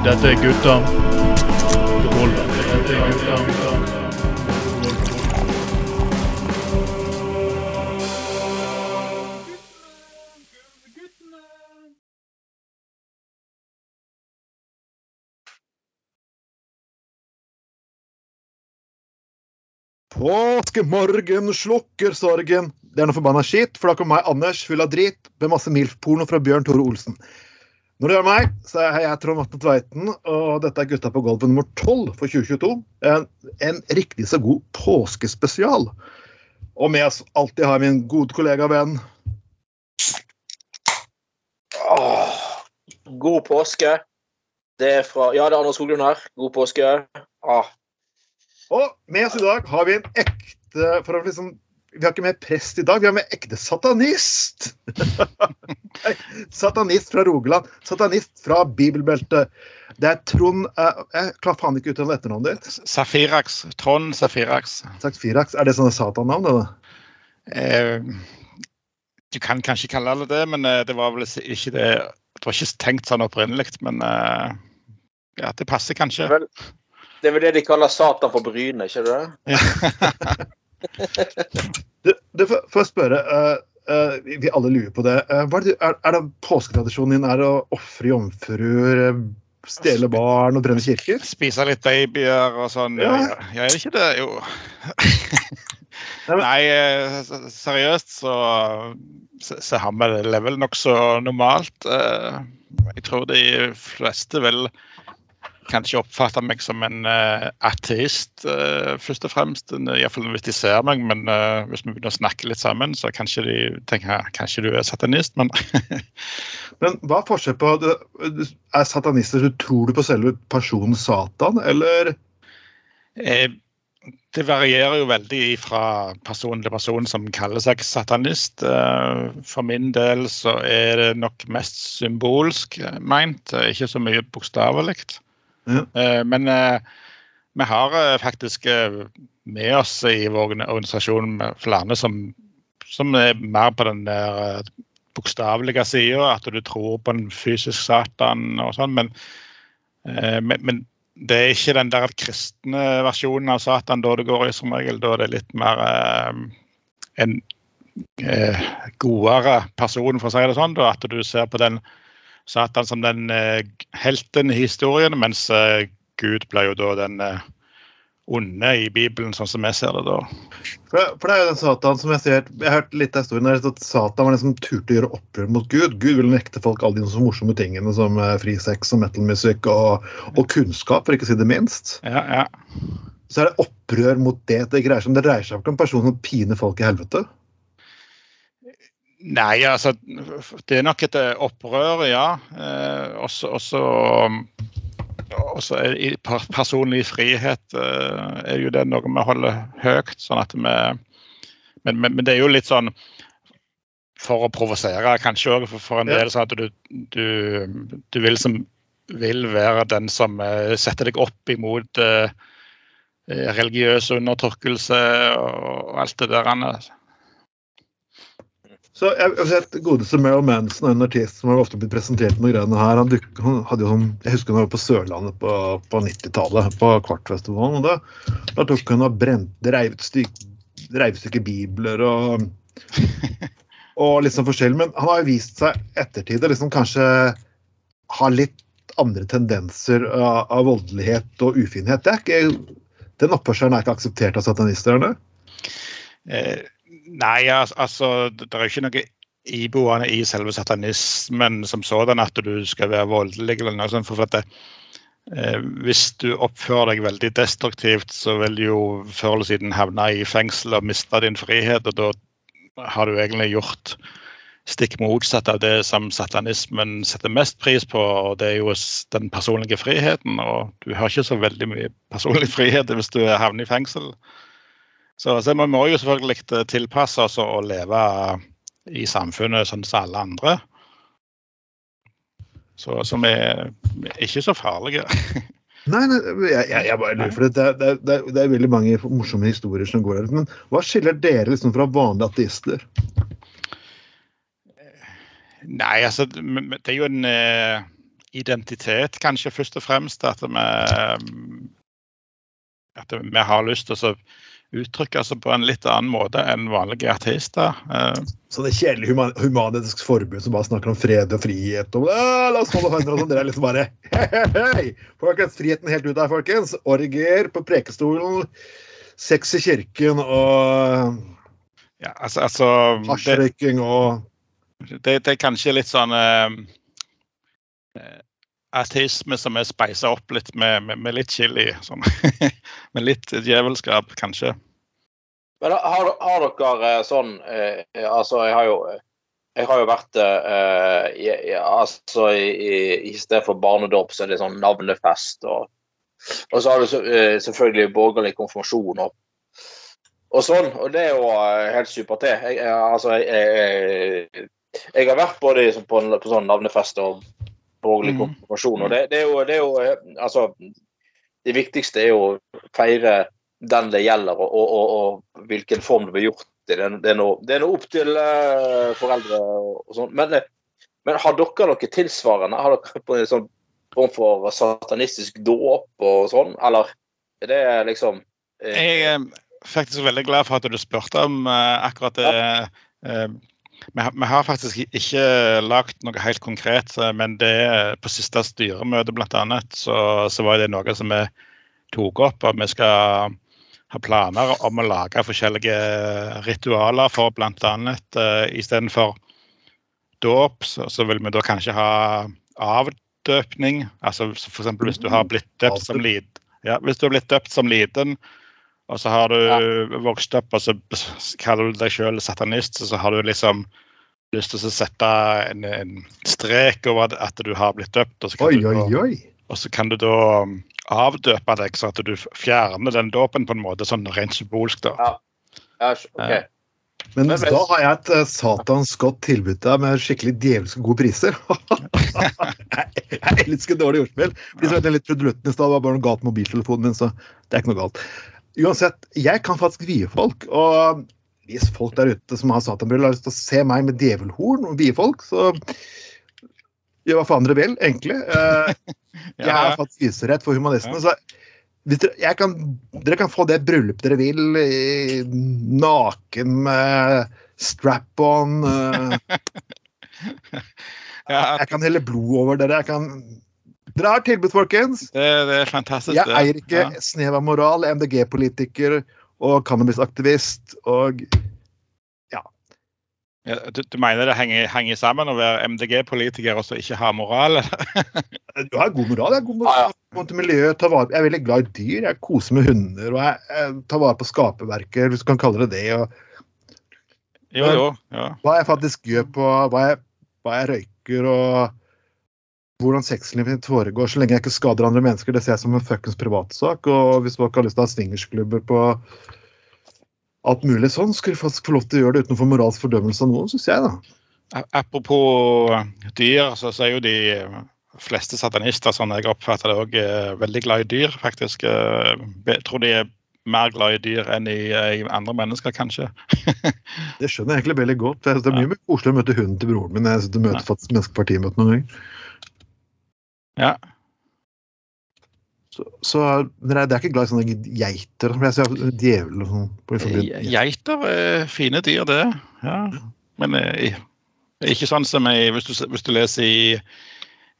Dette er gutta. Dette er gutta. Påskemorgen slukker sorgen. Det er noe forbanna skitt, for da kommer meg, Anders, full av drit, med masse MILF-porno fra Bjørn Tore Olsen. Når det gjelder meg, så er jeg Trond Vatne Tveiten, og dette er Gutta på gulvet nummer 12 for 2022. En, en riktig så god påskespesial. Og med oss alltid har min gode kollega og venn Åh, god påske. Det er fra Ja, det er Anders Skoglund her. God påske. Ah, Og med oss i dag har vi en ekte for å liksom, Vi har ikke med prest i dag, vi har med ekte satanist. Satanist fra Rogaland. Satanist fra bibelbeltet. Det er Trond eh, Jeg klarer faen ikke uttale etternavnet ditt. Safirax. Trond Safirax. Safirax. Er det sånne satannavn? da? Eh, du kan kanskje kalle det det, men eh, det var vel ikke det Det var ikke tenkt sånn opprinnelig, men eh, ja, det passer kanskje. vel, det er vel det de kaller Satan for Bryne, ikke det? Du, du får spørre Uh, vi- alle lurer på det. Uh, er, det er, er det påsketradisjonen din er å ofre jomfruer, stjele barn og brenne kirker? Spise litt babyer og sånn. Ja. Ja. er det ikke det? Jo. Nei, seriøst så, så, har vi det nokså normalt. Jeg tror de fleste vil kanskje oppfatte meg som en uh, ateist, uh, først og fremst. Iallfall hvis de ser meg, men uh, hvis vi begynner å snakke litt sammen, så kanskje de tenker kanskje du er satanist, men Men hva er forskjell på Er satanister du tror du på selve personen Satan, eller Eh, Det varierer jo veldig fra person til person som kaller seg satanist. Eh, For min del så er det nok mest symbolsk eh, meint, eh, ikke så mye bokstavelig. Ja. Eh, Men eh, vi har eh, faktisk med oss i vår organisasjon flere som, som er mer på den der bokstavelige sida, at du tror på en fysisk satan og sånn. Men, men, det er ikke den der kristne versjonen av Satan da det går i som regel. Da det er litt mer en godere person, for å si det sånn. Da, at du ser på den Satan som den eh, helten i historien, mens eh, Gud ble jo da den eh, onde i Bibelen, sånn som jeg ser det da. For, for det er jo den Satan som jeg ser Jeg har hørt litt av historien der, at Satan var den som turte å gjøre opprør mot Gud. Gud ville nekte folk alle de så morsomme tingene som eh, fri sex og metal-musikk og, og kunnskap, for ikke å si det minst. Ja, ja. Så er det opprør mot det. Det greier seg om, det dreier seg ikke om personer som piner folk i helvete. Nei, altså Det er nok et eh, opprør, ja. Eh, også, også, også er, i personlig frihet eh, er jo det noe vi holder høyt. sånn at vi men, men, men det er jo litt sånn for å provosere, kanskje òg for, for en del, sånn at du, du, du vil, som, vil være den som eh, setter deg opp imot eh, eh, religiøs undertrykkelse og, og alt det der. Anne. Så jeg, jeg vet, Godeste Meryl Manson, en artist som har ofte blitt presentert med greiene her. Han, duk, han hadde jo sånn, Jeg husker han var på Sørlandet på, på 90-tallet, på Kvartfestivalen. og Da, da tok han og brente reiv et stykke, reiv et stykke bibler og og liksom forskjellig. Men han har jo vist seg ettertid å liksom kanskje ha litt andre tendenser av, av voldelighet og ufinhet. Det er ikke, den oppførselen er ikke akseptert av satanister. Eller? Eh, nei, altså det er ikke noe iboende i selve satanismen som sådan at du skal være voldelig eller noe sånt. For at det, eh, hvis du oppfører deg veldig destruktivt, så vil du jo før eller siden havne i fengsel og miste din frihet. Og da har du egentlig gjort stikk motsatt av det som satanismen setter mest pris på, og det er jo den personlige friheten. Og du har ikke så veldig mye personlig frihet hvis du havner i fengsel. Så, så vi må jo selvfølgelig eh, tilpasse oss og leve i samfunnet sånn som alle andre. Så, vi er ikke så farlige. Nei, nei jeg, jeg, bare lurer, for det, det, det, det, er veldig mange morsomme historier som går her. Men hva skiller dere liksom fra vanlige ateister? Nei, altså, det er jo en, uh, identitet, kanskje først og fremst. At vi, at vi har lyst til å uttrykke seg på en litt annen måte enn vanlige artister. Eh, Så det kjedelige human Human-Etisk Forbund som bare snakker om fred og frihet og La oss holde hender og sånn. Dere er liksom bare hei, hei! Folkens, friheten helt ut her, folkens. Orgier på prekestolen. Sex i kirken og ja, altså, altså hasjrøyking og det, det er kanskje litt sånn eh, ateisme som er speisa opp litt med, med, med litt chili. Sånn. med litt djevelskap, kanskje. Men har, har dere eh, sånn eh, Altså, jeg har jo jeg har jo vært eh, i, i, altså i, i stedet for barnedåp, så er det sånn navnefest. Og, og så har du så, eh, selvfølgelig borgerlig konfirmasjon og, og sånn. Og det er jo eh, helt supert, det. Jeg, jeg, altså, jeg, jeg, jeg har vært både i- på, på sånn navnefest og borgerlig Mhm. konfirmasjon. Og det, det, er jo, det er jo eh, Altså, det viktigste er jo å feire den det gjelder, og, og, og, og hvilken form det blir gjort i. Det, det, er noe, det er noe opp til uh, foreldre og, og sånn. Men, eh, men har dere noe tilsvarende? Har dere på en sånn form for satanistisk dåp og sånn, eller er det liksom uh, Jeg er faktisk veldig glad for at du spurte om uh, akkurat det. Eh, vi, har, vi har faktisk ikke lagd noe helt konkret, eh, men det er på siste styremøte bl.a. Så, så var det noe som vi tok opp. Og vi skal ha planer om å lage forskjellige ritualer for bl.a. Uh, istedenfor dåp, så, så vil vi da kanskje ha avdøpning. Altså f.eks. hvis du har blitt døpt som liten. Ja, hvis du har blitt døpt som liten, og så har du vokst opp og så kaller du deg selv satanist, og så har du liksom lyst til å sette en, en strek over at du har blitt døpt. Og så kan, Oi, du, oi, da, oi. og så kan du da um, avdøpe deg, så at du fjerner den dåpen på en måte, sånn rent symbolsk. da. ja, Ja, Men Men- da har jeg et eh, satans godt tilbud til deg med skikkelig djevelske gode priser. jeg, jeg elsker dårlig ordspill. De som vet jeg litt trudelutten i stad, var bare noe galt med mobiltelefonen min, så det er ikke noe galt. Uansett, jeg kan faktisk vie folk. Og hvis folk der ute som har satanbriller har lyst til å se meg med djevelhorn og vie folk, så gjør hva faen dere vil, egentlig. Eh, jeg Ja, er faktisk viserett for humanistene. så dere, jeg kan, dere kan få det bryllupet dere vil, i, naken med strap-on. eh, jeg kan helle blod over dere. Jeg kan Dere har tilbud, folkens! det, det er fantastisk. Jeg eier ikke Ja. snev av moral, MDG-politiker og cannabisaktivist og Ja, du, du mener det henger, henger sammen å være MDG-politiker og så ikke ha moral? Du har god moral. Jeg god Ja, ja. moral vare- Jeg er veldig glad i dyr. Jeg koser med hunder. Og jeg, jeg tar vare på skaperverket, hvis du kan kalle det det. og Jo, jo. Ja. hva jeg faktisk gjør på hva jeg, hva jeg røyker og hvordan sexlivet mitt foregår, så lenge jeg ikke skader andre mennesker, det ser jeg som en fuckings privatsak. Og hvis folk har lyst til å ha swingersklubber på alt mulig sånn, skulle de faktisk få lov til å gjøre det utenfor moralsk fordømmelse av noen, syns jeg, da. Apropos dyr, så, er jo de fleste satanister, sånn jeg oppfatter det, òg veldig glad i dyr, faktisk. Eh, Jeg tror de er mer glad i dyr enn i, i andre mennesker, kanskje. Det skjønner jeg egentlig veldig godt. Det er mye mer koselig å møte hunden til broren min enn å møte på noen ganger. Ja. Så, så dere er, er ikke glad i sånne geiter? Jeg ser djevel og sånn. på liksom de- Geiter er fine dyr, det. Ja. Men eh, ikke sånn som jeg, hvis, du, hvis du leser i,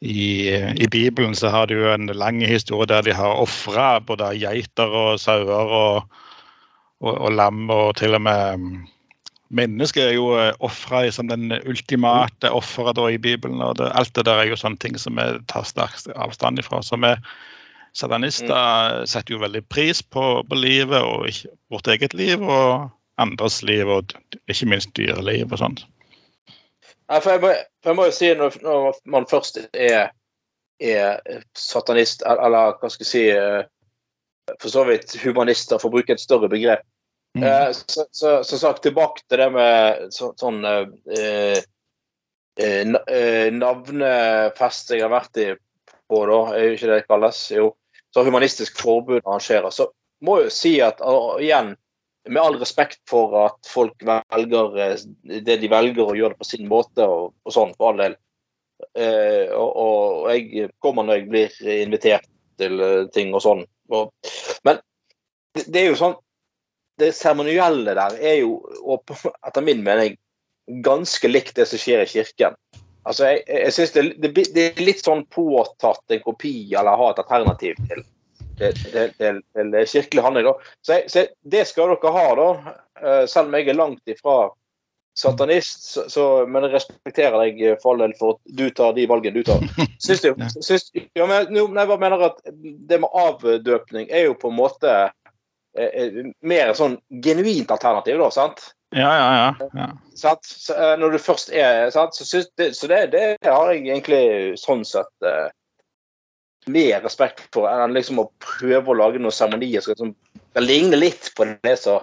i, i Bibelen, så har du jo en lang historie der de har ofra både geiter og sauer og, og, og lam, og til og med mm, Mennesket er jo ofra som den ultimate offeret i Bibelen. og det, Alt det der er jo sånne ting som vi tar sterkt avstand ifra. Så vi satanister setter jo veldig pris på, på livet og vårt eget liv og andres liv, og ikke minst dyreliv og sånt. Nei, for jeg, må, for jeg må jo si, når, når man først er, er satanist, eller hva skal jeg si eh, For så vidt humanister, for å bruke et større begrep. Mm. Eh, så, så, så sagt tilbake til det med så, sånn eh, eh, eh, navnefest jeg har vært i på, da, er jo ikke det det kalles? Jo. Så Humanistisk Forbund arrangerer. Så må jeg jo si at og igjen, med all respekt for at folk velger eh, det de velger, og gjør det på sin måte, og, og sånn, for all del. Eh, og, og jeg kommer når jeg blir invitert til eh, ting og sånn. Men det, det er jo sånn Det seremonielle der er jo etter min mening ganske likt det som skjer i kirken. Altså, jeg, jeg synes det, det, det er litt sånn påtatt en kopi, eller ha et alternativ til, til, til, til, kirkelig handling. Da. Så, jeg, så jeg- det skal dere ha, da. Eh, Selv om jeg er langt ifra satanist, så, så, men jeg respekterer deg for all del for at du tar de valgene du tar. Syns du, syns, ja, men, nei, jeg bare mener at det med avdøpning er jo på en måte mer sånn genuint alternativ, da, sant? Ja, ja, ja. ja. sant? Så, eh, når du først er sant? Så, det, så det, det har jeg egentlig sånn sett eh, mer respekt for enn liksom å prøve å lage noen seremonier som liksom, det ligner litt på det så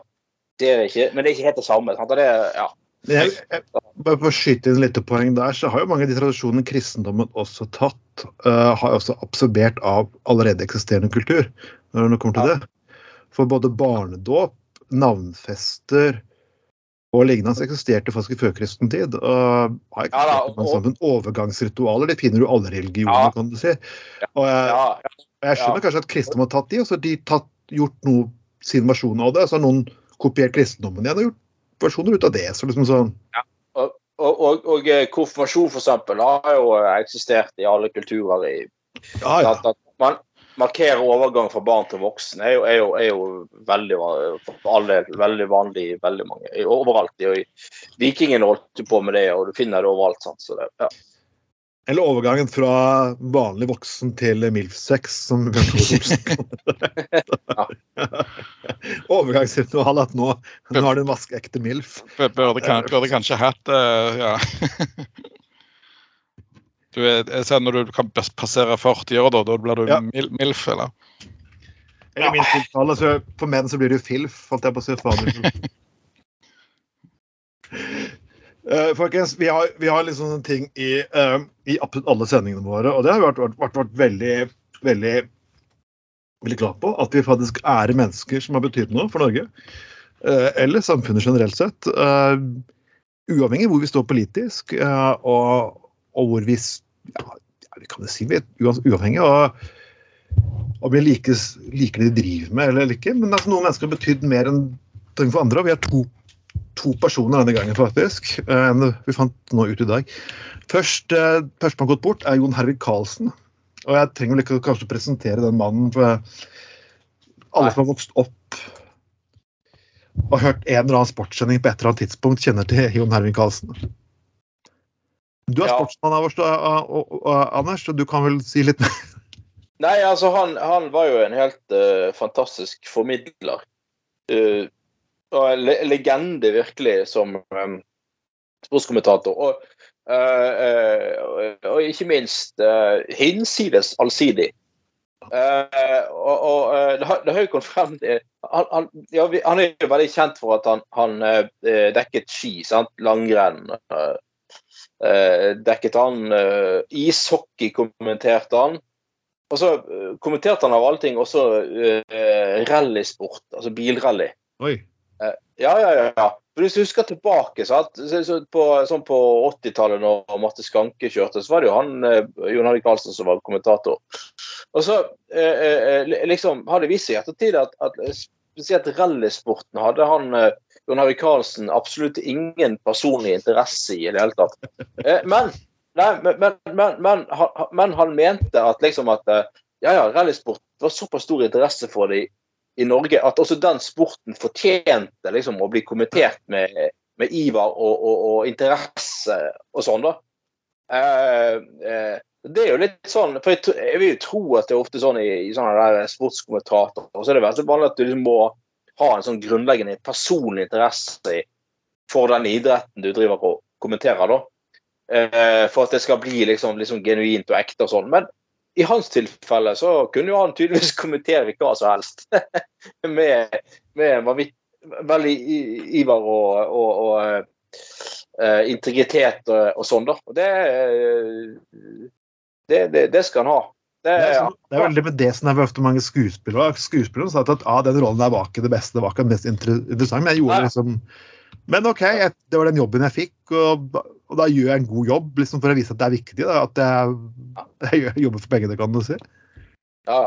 det er ikke, Men det er ikke helt det samme. Sant? Det, ja. Jeg, jeg, bare for å skyte inn litt poeng der, så har jo mange av de tradisjonene kristendommen også tatt, uh, har også absorbert av allerede eksisterende kultur. når det kommer til det. For både barnedåp, navnfester og lignende eksisterte faktisk i førkristen tid. Og har Ja da, og- sammen overgangsritualer. Det finner du i alle religioner, Ja. kan du si. Og jeg, ja, jeg skjønner kanskje at kristne har tatt de, og så har de tatt, gjort noe, sin versjon av det. Så har noen kopiert kristendommen igjen og gjort versjoner ut av det. Så liksom sånn Og, og, og eh, konfirmasjon, for eksempel, har jo eksistert i alle kulturer. i Ja, ja. Man markerer overgang fra barn til voksen er jo, er jo, er jo veldig for alle veldig vanlig veldig mange overalt. I, vikingene holdt på med det, og du finner det overalt. Sant? Så det, ja. Eller overgangen fra vanlig voksen til MILF-sex, som Bjørn Tore Olsen kaller at nå, nå er det en vaskeekte MILF. Burde, kanskje hatt eh, ja. Du er, jeg ser når du kan passere 40 år, da, da blir du Ja. mil, MILF, eller? Eller min tiltale, så for menn så blir du FILF, holdt jeg på å si. Fader. Eh, folkens, vi har, vi har liksom en ting i, uh, i absolutt alle sendingene våre, og det har vi vært, vært, vært, vært veldig, veldig, veldig glad på. At vi faktisk ærer mennesker som har betydd noe for Norge. Uh, eller samfunnet generelt sett. eh, uavhengig hvor vi står politisk, og, og hvor vi ja, vi kan si vi er uavhengig. av om vi liker, liker det de driver med eller ikke. Men altså, noen mennesker har betydd mer enn ting for andre. og Vi har to, to personer denne gangen, faktisk. eh, enn vi fant nå ut i dag. Først, eh, Først som har gått bort, er Jon Hervik Karlsen. Og jeg trenger vel ikke kanskje presentere den mannen. for Alle som har vokst opp og hørt en eller annen sportssending på et eller annet tidspunkt, kjenner til Jon Hervid Karlsen. Du er Ja. sportsmann av oss, Anders, og du kan vel si litt mer? Nei, altså, han, han var jo en helt uh, fantastisk formidler. Uh, og en le legende, virkelig, som um, sportskommentator. Og, uh, og, ikke minst uh, hinsides allsidig. Og og det, har, jo kommet frem det, han, han, ja, han er jo veldig kjent for at han, han dekket ski, sant? langrenn. eh, dekket han eh, Ishockey kommenterte han. Og så eh, kommenterte han av alle ting også rallysport, altså bilrally. Oi. Ja, ja, ja. ja. For Hvis du husker tilbake, sant? På, sånn på 80-tallet når Marte Skanke kjørte, så var det jo han eh, Jon Harry Karlsen som var kommentator. Og så eh, eh, liksom har det vist seg i ettertid at, at spesielt rallysporten hadde han eh, Jon Harry Karlsen absolutt ingen personlig interesse i i det hele tatt. Eh, men, nei, men, men, men, han, men han mente at liksom at eh, ja, ja, rallysport var såpass stor interesse for det i, i Norge at også den sporten fortjente liksom å bli kommentert med, med iver og, og, og interesse og sånn, da. Eh, eh, det er jo litt sånn, for jeg, jeg vil jo tro at det er ofte sånn i, i sånne der sportskommentatorer, så er det veldig vanlig at du liksom må ha en sånn grunnleggende personlig interesse for den idretten du driver og kommenterer, da. Eh, for at det skal bli liksom, liksom genuint og ekte og sånn. Men i hans tilfelle så kunne jo han tydeligvis kommentere hva som helst. med, med vanvitt, veldig iver og, og, og uh, integritet og, og sånn, da. Og det, eh, det, det, det skal han ha. Det, ja. sånn, det er veldig med det som er ofte mange skuespillere. Skuespillere sa at ah, den rollen der var ikke det beste, det var ikke den mest inter- interessante. Men jeg gjorde Nei. liksom Men OK, jeg, det var den jobben jeg fikk. Og Og da gjør jeg en god jobb liksom, for å vise at det er viktig. Da, at jeg, jeg gjør- jobber for pengene, kan du si. Ja.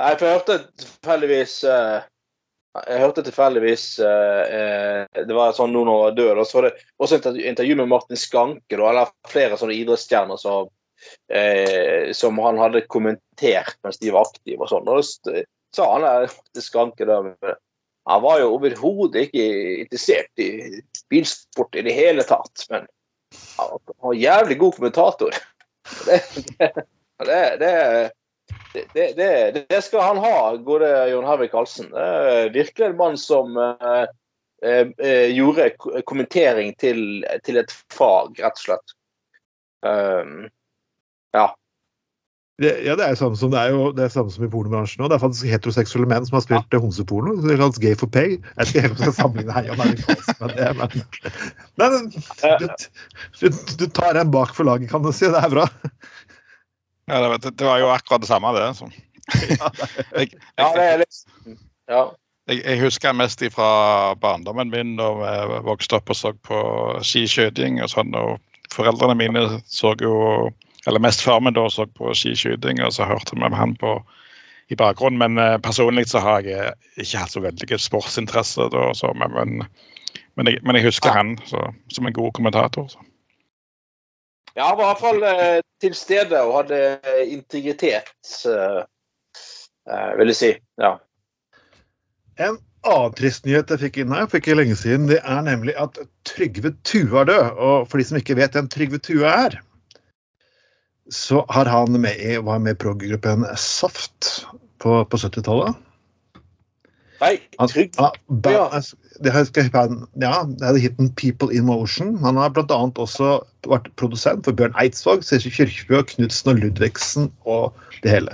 Nei, for jeg hørte tilfeldigvis eh, Jeg hørte tilfeldigvis eh, eh, Det var sånn nå når han var død, og så var det også intervju, med Martin Skanke, da, eller flere sånne idrettsstjerner som, eh, som han hadde kommentert mens de var aktive og sånn. Og da sa han der til Skanke da Han var jo overhodet ikke interessert i bilsport i det hele tatt, men han var en jævlig god kommentator. Det, det, det, det skal han ha, gode Jon Hervik Karlsen. Virkelig en mann som eh, eh, gjorde kommentering til, til et fag, rett og slett. Um, Det, ja, det er, samme som, det er jo det er samme som i pornobransjen òg. Det er faktisk heteroseksuelle menn som har spilt ja. homseporno. så Det kalles gay for pay. Jeg skal ikke helt sammenligne her Jan Erik Karlsen det, men, men du, du, du tar en bak for laget, kan du si. Det er bra. Ja, det, var- det var jo akkurat det samme, det. Så. Jeg, ja, det jeg, er jeg, jeg husker mest fra barndommen min da vi vokste opp og så på skiskyting og sånn. og Foreldrene mine så jo eller mest før vi da så på skiskyting, og så hørte vi han på i bakgrunnen. Men eh, personlig så har jeg ikke hatt så veldig sportsinteresse. da, så, men, men, men, jeg, men jeg husker han så, som en god kommentator. Så. Ja, han var i hvert fall eh, til stede og hadde integritet, eh, eh, vil jeg si. Ja. En annen trist nyhet jeg fikk inn her for ikke lenge siden, det er nemlig at Trygve Tue er død. Og for de som ikke vet hvem Trygve Tue er, så har han med i, var med i prog-gruppen Saft på, på 70-tallet. Nei, Han- trygg. Ja, Ja. det hadde hiten 'People in Motion'. Han har bl.a. også vært produsent for Bjørn Eidsvåg, Cæsar Kyrkjebø, Knutsen og Ludvigsen og det hele.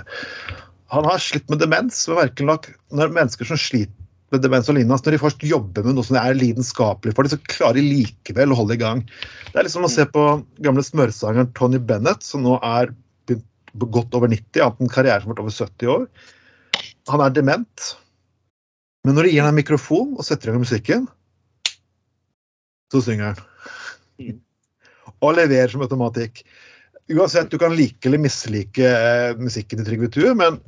Han har slitt med demens. og merker nok Når mennesker som sliter med demens og lignende, når de først jobber med noe som er lidenskapelig for dem, så klarer de likevel å holde i gang. Det er liksom å se på gamle smørsangeren Tony Bennett, som nå er godt over 90, hatt en karriere som har vært over 70 år. Han er dement. Men når du gir ham en mikrofon og setter i gang musikken, så synger han. Mm. Og leverer som automatikk. Uansett, du kan like eller mislike eh, musikken til Trygve Tue, men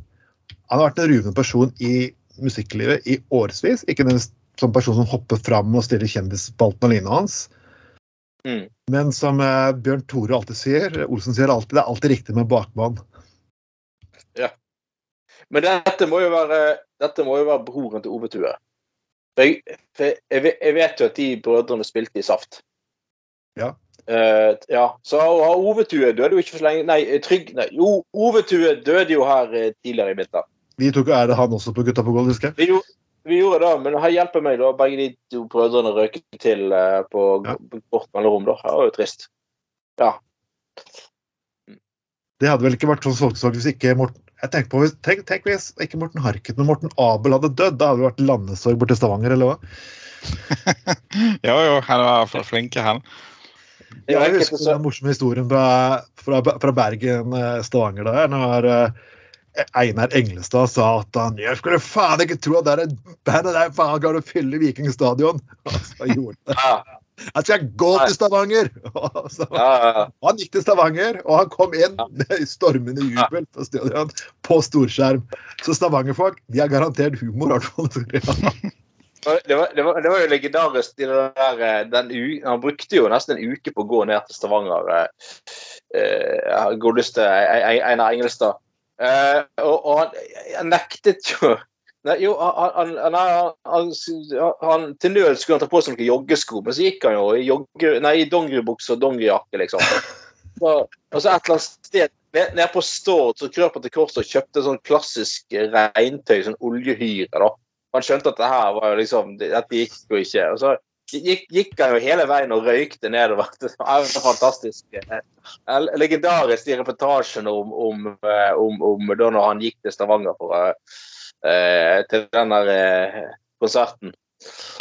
han har vært en ruvende person i musikklivet i årevis. Ikke den sånn person som hopper fram og stiller kjendisspalten og lignende hans. Mm. Men som eh, Bjørn Tore alltid sier, Olsen sier alltid, det er alltid riktig med bakmann. Men dette må jo være, dette må jo være broren til Ove Tue. For jeg, jeg, jeg vet jo at de brødrene spilte i Saft. Ja. Uh, ja. Så Ove Tue døde jo ikke for så lenge Nei, Trygg nei, Jo, Ove Tue døde jo her eh, tidligere i vinter. Vi tok ære han også på Gutta på gulvet, husker jeg. Vi, gjorde- vi gjorde det, men her hjelper meg da begge de to brødrene røyket til eh, på Ja. kort mellomrom. da. Det var jo trist. Ja. Det hadde vel ikke vært sånn folkesorg hvis ikke Morten jeg tenker på, hvis- tenk, tenk hvis ikke Morten Harket, men Morten Abel hadde dødd. Da hadde det vært landesorg borti Stavanger, eller hva? Jo, jo, han var for flink, han. Jeg husker den morsomme historien fra, fra, fra Bergen, eh, Stavanger da. Når eh, Einar Englestad sa at han Jeg skulle faen ikke tro at det er et bandet der faen klarer å fylle Viking stadion. Og så gjorde han det. Jeg skal gå til Stavanger! Så, han gikk til Stavanger, og han kom inn med stormende jubel på stadion på storskjerm. Så Stavanger-folk de har garantert humor. i hvert fall. Det var, det, var, det var jo legendarisk. der, eh, han brukte jo nesten en uke på å gå ned til Stavanger. eh, eh, Godeste Einar Engelstad. Eh, og, og han, han nektet jo Nei, jo, han, han, han, Til nød skulle han ta på seg noen joggesko, men så gikk han jo i, jogge, nei, i dongeribukse og dongerijakke, liksom. Så, og så et eller annet sted ned- nede på Stord så krøp han til korset og kjøpte sånn klassisk regntøy, sånn oljehyre. da. Han skjønte at det her var jo liksom Dette gikk jo ikke. Og så gikk, gikk han jo hele veien og røykte nedover. Det var fantastisk. eh, Legendarisk i reportasjen om, om, eh, om, om da når han gikk til Stavanger for, uh, til den der konserten.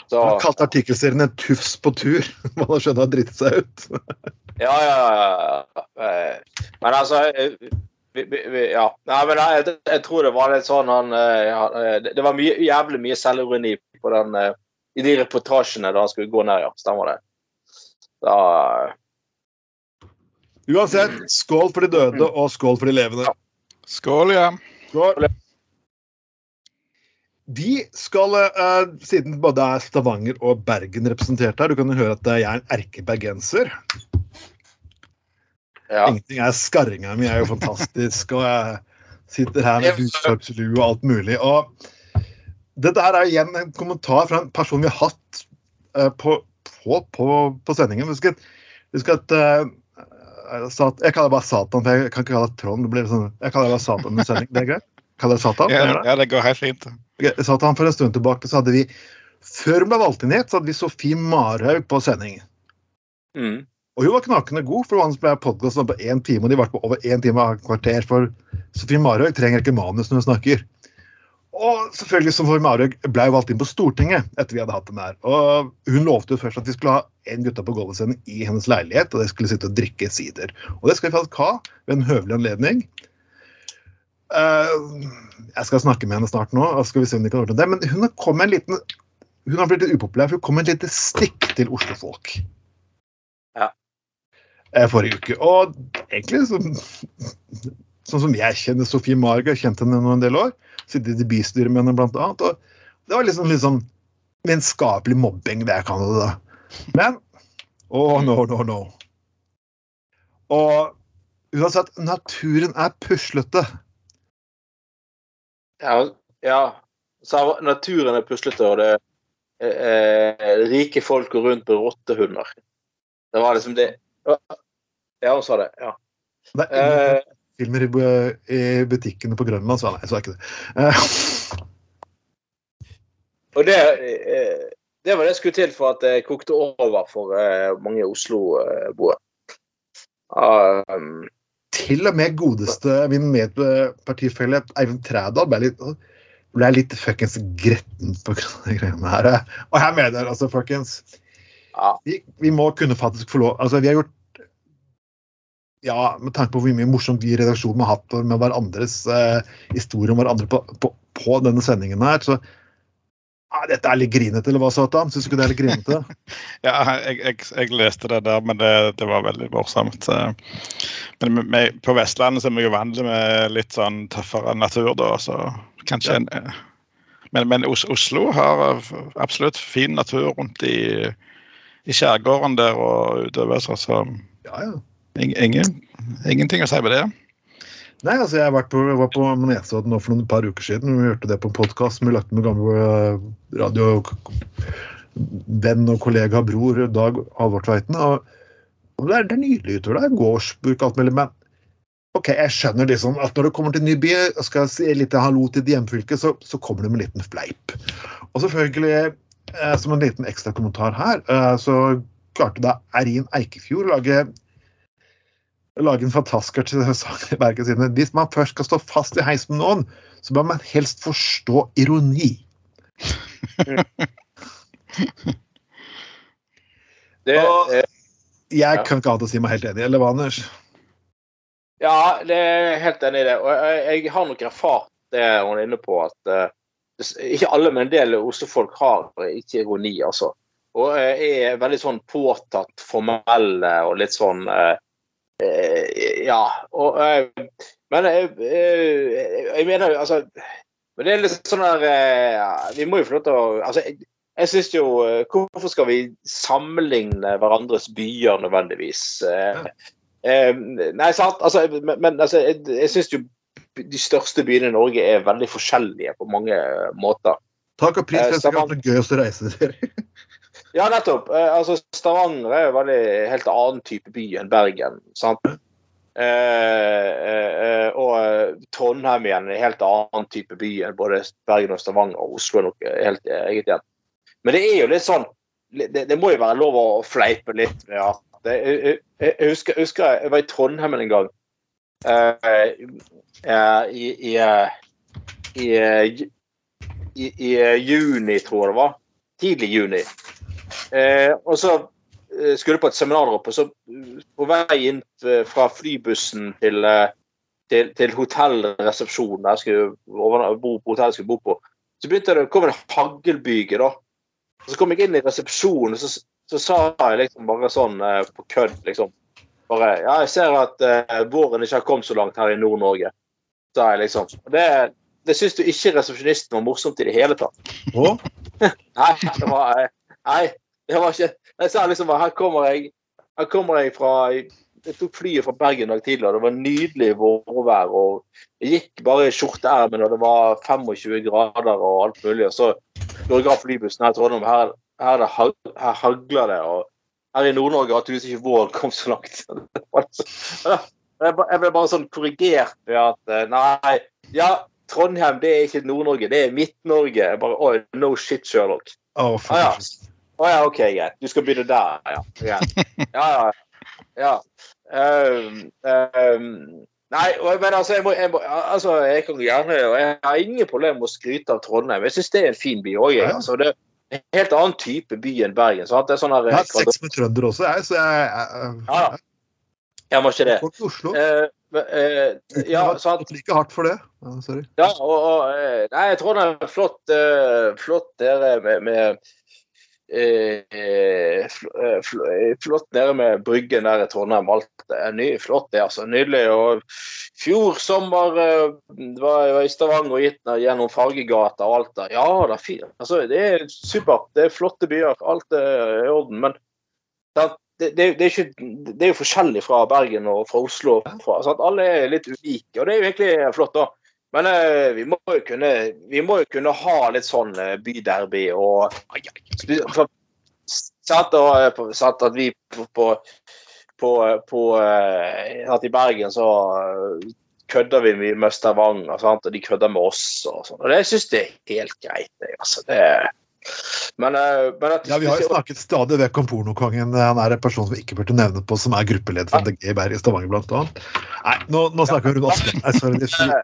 Så Han kalte artikkelserien 'En tufs på tur'. Man har skjønt han driti seg ut. Ja, ja, ja. Men altså ja. Nei, men jeg, jeg tror det var litt sånn han Det var mye, jævlig mye selvironi på den i de reportasjene da han skulle gå ned, ja. Stemmer det. Da Uansett, skål for de døde og skål for de levende. Skål, ja. Skål. De skal, uh, siden både er Stavanger og Bergen representert her, du kan jo høre at jeg er en erkebergenser. Ja. Ingenting er skarringa mi er jo fantastisk, og jeg sitter her med buskapslue og alt mulig. Og dette er igjen en kommentar fra en person vi har hatt eh, på, på, på, på sendingen. Husk at, husk at eh, sat, Jeg kaller det bare Satan, for jeg kan ikke kalle det Trond. Det blir sånn, jeg kaller det bare Satan under sending. Det er greit? Kaller det Satan? Ja, det. ja, det går helt fint. Okay, Satan, For en stund tilbake så hadde vi Før hun ble valgt inn hit, så hadde vi Sofie Marhaug på sending. Mm. Og hun var knakende god, for vanligvis ble podkasten på én time, og de var på over én time og et kvarter, for Sofie Marhaug trenger ikke manus når hun snakker. Og selvfølgelig Sofie Marhaug ble jo valgt inn på Stortinget etter vi hadde hatt den der. Og hun lovte jo først at vi skulle ha en gutta på gulvet i hennes leilighet, og de skulle sitte og drikke sider. Og det skal vi faktisk ha ved en høvelig anledning. Uh, jeg skal snakke med henne snart nå, og skal vi se om de kan ordne det. Men hun kom med en liten hun har blitt litt upopulær, for hun kom med et lite stikk til Oslo-folk. Ja. Eh, Forrige uke. Og egentlig sånn, sånn som jeg kjenner Sofie Marga, jeg har kjent henne nå en del år. Sittet i bystyret med henne, blant annet. Og det var liksom, liksom vennskapelig mobbing, det jeg kaller det. da. Men oh, no, no, no. Og hun har sagt naturen er puslete. Ja, ja. Så naturen er puslete, og det er eh, rike folk går rundt med rottehunder. Det var liksom det Ja, hun sa det. Ja. Det er Eh, filmer i, i butikkene på Grønland, sa. Nei, så er ikke det. Eh, og det, eh, det var det jeg skulle til for at det kokte over for eh, mange Oslo-boere. Um, til og med godeste min medpartifelle Eivind Trædal ble litt, ble litt fuckings gretten på de greiene her. Og jeg mener altså, folkens ja. vi, vi må kunne faktisk få lov Altså, vi har gjort Ja, med tanke på hvor mye morsomt vi i redaksjonen har hatt med hverandres eh, historie om hverandre på, på, på denne sendingen her, så ja, Dette er litt grinete, eller hva, Satan? Syns du ikke det er litt grinete? Ja, jeg, jeg, jeg leste det der, men det, det var veldig morsomt. Men med, på Vestlandet så er vi jo vant med litt sånn tøffere natur, da, så kanskje en eh, Men, men Oslo har absolutt fin natur rundt i, i skjærgården der og utover, så, så Ja, ja. Ing- ingen, ingenting å si på det. Nei, altså jeg på, var på Nesodden for noen par uker siden. Vi hørte det på en podkast vi lagt med gamle eh, radiovenn og kollega bror Dag Halvor Tveiten. Og, det, er, det er nydelig utover der. Gårdsbruk alt mulig. Men ok, jeg skjønner liksom at når du kommer til en ny by og skal si litt hallo til ditt hjemfylke, så, så kommer du med en liten fleip. Og selvfølgelig, eh, som en liten ekstra kommentar her, eh, så klarte da Erin Eikefjord å lage lage en fantastisk sak i Bergen sine. Hvis man først skal stå fast i heisen med noen, så bør man helst forstå ironi. Det, Og- Jeg kan ikke annet å si meg helt enig, eller hva, Anders? ja, det er helt enig i det. Og jeg, jeg har nok erfart det hun er inne på, at uh, ikke alle, men en del Oslo-folk har ikke ironi, altså. Og uh, er veldig sånn påtatt formelle og litt sånn eh, Ja. Og, eh, men eh, eh, jeg mener jo altså Men det er litt sånn der eh, Vi må jo få lov til å altså, jeg, jeg synes jo eh, Hvorfor skal vi sammenligne hverandres byer nødvendigvis? Eh, eh, nei, sant. Altså, men, altså, jeg, jeg syns jo de største byene i Norge er veldig forskjellige på mange måter. Takk og pris Eh, for at det gøyeste er Ja, nettopp. Eh, altså, Stavanger er jo veldig helt annen type by enn Bergen. sant? Eh, eh, eh, og Trondheim igjen en helt annen type by enn både Bergen og Stavanger. Og Oslo er nok helt eget igjen. Men det er jo litt sånn Det, det må jo være lov å fleipe litt med at jeg, jeg, jeg, husker, jeg husker jeg var i Trondheim en gang. eh, eh, i, i, eh, i, i, juni, tror jeg det var. Tidlig juni. Eh, og så eh, skulle på et seminar oppe, og så eh, på vei inn eh, fra flybussen til, til, til hotellresepsjonen der jeg skulle bo på hotellet jeg skulle bo på, så begynte det å komme en haglbyge, da. Og så kom jeg inn i resepsjonen, og så, så sa jeg liksom bare sånn på kødd, liksom Bare Ja, jeg ser at eh, våren ikke har kommet så langt her i Nord-Norge. Sa jeg liksom. Det, det syns du ikke resepsjonisten var morsomt i det hele tatt. Og Nei, det var eh, Nei, det var ikke Jeg sa liksom Her kommer jeg Her kommer jeg fra Jeg tok flyet fra Bergen dag tidlig, og det var nydelig vårvær. Og jeg gikk bare i skjorteermen, og det var 25 grader og alt mulig. Og så går jeg av flybussen her i Trondheim. Her, her, er det her hagler det. og her i Nord-Norge har tydeligvis ikke våren kommet så langt. Jeg ble bare sånn korrigert ved at eh, nei, ja, Trondheim det er ikke Nord-Norge, det er Midt-Norge. Bare, oh, no shit, Sherlock. For Ah, ja. Å ja, OK, greit. Du skal begynne der, ja. Ja, ja. ja. Um, um, nei, men altså jeg, må, jeg må, altså, jeg kan gjerne Jeg har ingen problemer med å skryte av Trondheim. Jeg syns det er en fin by òg. Ja. Altså, det er en helt annen type by enn Bergen. Sant? Det er sånn her, Jeg har sex med trønder også, jeg, så jeg, jeg, Ja, ja. Jeg må ikke det. Folk i Oslo. Eh, men, eh, ja, sant. gått like hardt for det. Ja, sorry. Ja, og, og eh, Nei, Trondheim er flott, uh, flott dere med, med Flott nede med Bryggen der i Trondheim. Alt er ny, flott, det. altså. Nydelig. Og fjor sommer eh, var jeg i Stavanger og gitt gjennom Fargegata og alt der. Ja, det er fint. Altså, det er supert. Det er flotte byer. Alt er i orden. Men det, det, det, er ikke, det er jo forskjellig fra Bergen og fra Oslo. Fra? Alle er litt unike, og det er jo egentlig flott, da. Men eh, vi, må jo kunne, vi må jo kunne ha litt sånn eh, byderby og Satt, og, eh, at vi på, på, på, på eh, at I Bergen så kødder vi mye med Stavanger, og de kødder med oss. og sånn. Og det syns jeg er helt greit. Det, altså. det, men, men at Ja, Vi har jo snakket stadig vekk om pornokongen. Han er en person som vi ikke burde nevne på, som er gruppeleder for MDG i Bergen Stavanger, blant annet. Nei, nå, nå snakker vi rundt Aspen.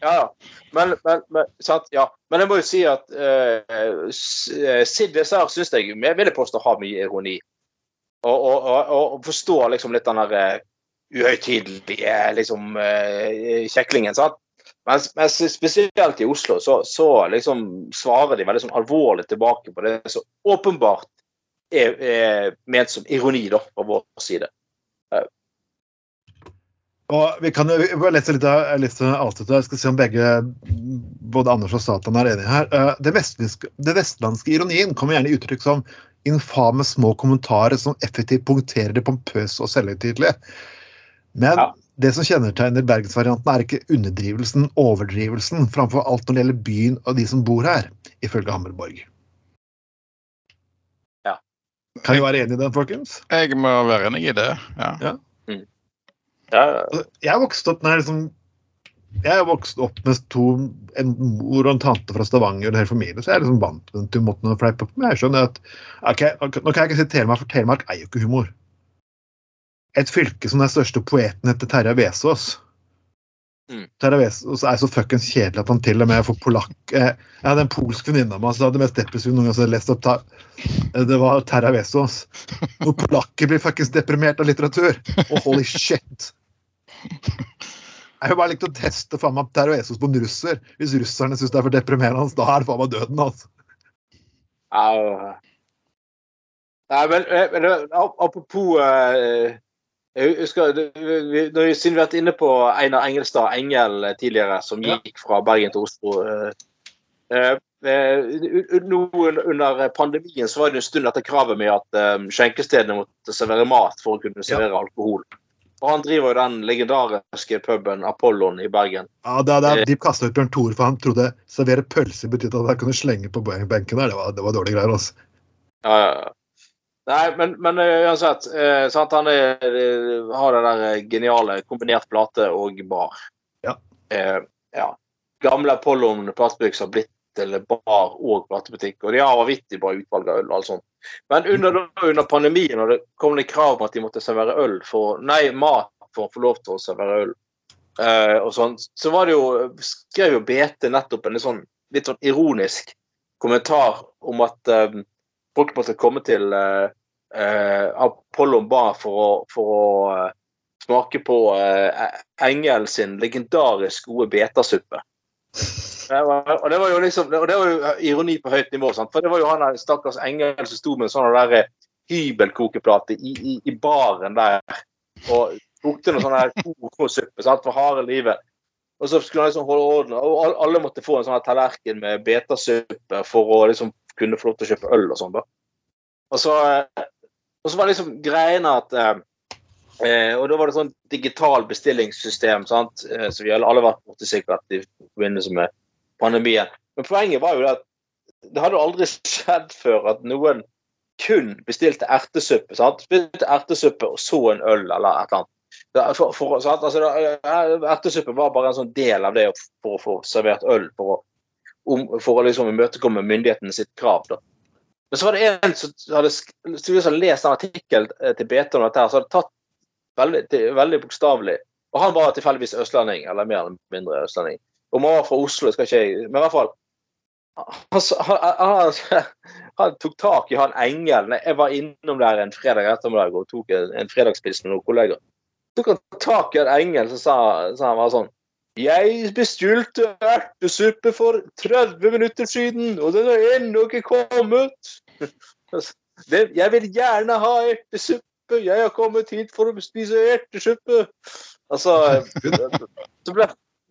Ja, ja. Men, men, men, sant? Ja. men jeg må jo si at uh, Sid Desert syns jeg jeg vil påstå har mye ironi. Og, og, og, og forstår liksom litt den der uh, uhøytidelige liksom, uh, kjeklingen. sant? Mens, mens spesielt i Oslo så, så liksom svarer de veldig sånn alvorlig tilbake på det som åpenbart er, er ment som ironi da, fra vår side. Og vi kan jo lese litt av litt avslutte. Jeg skal se om begge, både Anders og Satan, er enige her. Eh, Det vestlandske, det vestlandske ironien kommer gjerne i uttrykk som infame små kommentarer som effektivt punkterer det pompøse og selvhøytidelige. Men Ja. det som kjennetegner bergensvarianten, er ikke underdrivelsen, overdrivelsen, framfor alt når det gjelder byen og de som bor her, ifølge Hammerborg. Ja. Kan vi være enige i den, folkens? Jeg må være enig i det. ja. Ja, Jeg vokste opp med liksom jeg vokste opp med to, en mor og en tante fra Stavanger og hele familien, så jeg er liksom vant til den måten å fleipe på. Men jeg skjønner at ok, ok, Nå kan jeg ikke si Telemark, for Telemark er jo ikke humor. Et fylke som den største poeten heter Terje Vesaas. Mm. Terje Vesaas er så fuckings kjedelig at han til og med får polakk eh, Jeg hadde en polsk venninne av meg som hadde det mest depressive noen gang jeg hadde lest opp. Eh, det var Terje Vesaas. Hvor polakker blir fuckings deprimert av litteratur. Og holy shit! Jeg har bare likt å teste faen meg Teroesos på en russer. Hvis russerne syns det er for deprimerende, da er det faen meg døden, altså. Au. Nei, men, eh, men eh, apropos eh, jeg husker, vi- når vi, Siden vi har vært inne på Einar Engelstad Engel eh, tidligere, som gikk fra Bergen til Oslo eh, nå Under pandemien så var det en stund etter kravet med at eh, skjenkestedene måtte servere mat for å kunne servere alkohol. Og Han driver jo den legendariske puben Apollon i Bergen. Ja, det, det, de kasta ut Bjørn Tore, for han trodde servere pølse betydde at han kunne slenge på benken der. Det var, det var dårlige greier, altså. Ja, ja, ja. Nei, men, men eh, uansett. Eh, sant? Han er, eh, har det der eh, geniale kombinert plate og bar. Ja. Eh, ja. Gamle Apollon plastebygg har blitt til bar og platebutikk. Og de har vanvittig bra utvalg av øl og alt sånt. Men under, under pandemien, og det kom det krav om at de måtte servere øl for, nei, mat for å få lov til å servere øl, eh, og sånn, så var det jo, skrev jo BT nettopp en litt sånn, litt sånn ironisk kommentar om at eh, folk måtte komme til eh, eh, Apollon bar for å, for å eh, smake på eh, Engel sin legendarisk gode betasuppe. Det og det var jo liksom, og det var jo ironi på høyt nivå. Sant? For det var jo han der stakkars Engel som sto med en sånn der hybelkokeplate i, i, i baren der og kokte noe sånn der kokosuppe for harde livet. Og så skulle han liksom holde orden, og alle måtte få en sånn tallerken med betasuppe for å liksom kunne få lov til å kjøpe øl og sånn. da. Og så, eh, og så var liksom greiene at eh, eh, Og da var det sånn digital bestillingssystem, sant, eh, som vi alle alle vært borti sikkert i forbindelse med pandemien. Men poenget var jo at det hadde aldri skjedd før at noen kun bestilte ertesuppe. sant? Bestilte ertesuppe og så en øl eller et eller annet. For, for? Altså, ertesuppe var bare en sånn del av det for å få servert øl. For å, om, for å liksom imøtekomme myndighetene sitt krav. da. Men så var det en som hadde som hadde lest en artikkel eh, til BT om dette, her, som hadde tatt veldig, veldig bokstavelig. Og han var tilfeldigvis østlending, eller mer eller mindre østlending. Om han var fra Oslo, skal ikke jeg Men i hvert fall han, han, han, han tok tak i han Engel. Jeg var innom der en fredag ettermiddag og tok en, en fredagspils med noen kollegaer. tok han tak i han Engel, så sa, sa han var sånn Jeg bestilte ertesuppe for 30 minutter siden, og den har ennå ikke kommet. Det, jeg vil gjerne ha ertesuppe. Jeg har kommet hit for å spise ertesuppe. Altså, så ble,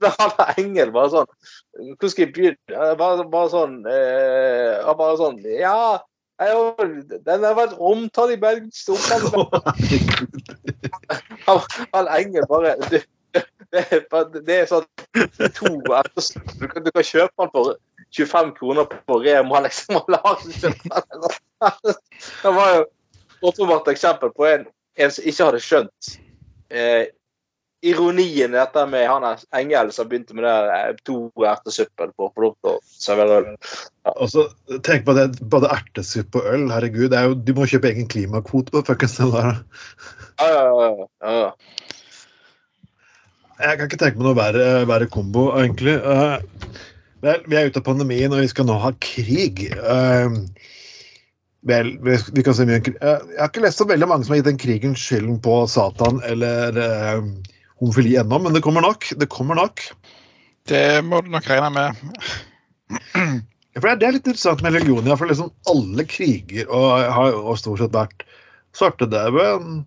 ble er Engel bare sånn Hvordan skal jeg begynne? Bare, bare sånn eh, han bare sånn Ja, jeg, den har vært omtalt i Stortinget. Han, han Engel bare det, er det er sånn to. Du, kan- du kan kjøpe den for 25 kroner på Rema, liksom. Og den. Det var jo åpenbart eksempel på en, en som ikke hadde skjønt eh, ironien i dette med han er Engel som begynte med det eh, to ertesuppen på øl. Og så tenk på det, både ertesuppe og øl. Herregud, det er jo, du må kjøpe egen klimakvote på fuckings det der. Ja, ja, ja, ja, ja. Jeg kan ikke tenke meg noe verre, verre kombo, egentlig. Uh, vel, vi er ute av pandemien, og vi skal nå ha krig. Uh, vel, vi, kan se mye om krig. Jeg har ikke lest så veldig mange som har gitt den krigen skylden på Satan eller eh, homofili ennå, men det kommer nok. Det kommer nok. Det må du nok regne med. Ja, for det, er, litt interessant med religion. Ja, for liksom alle kriger og har jo stort sett vært svartedauden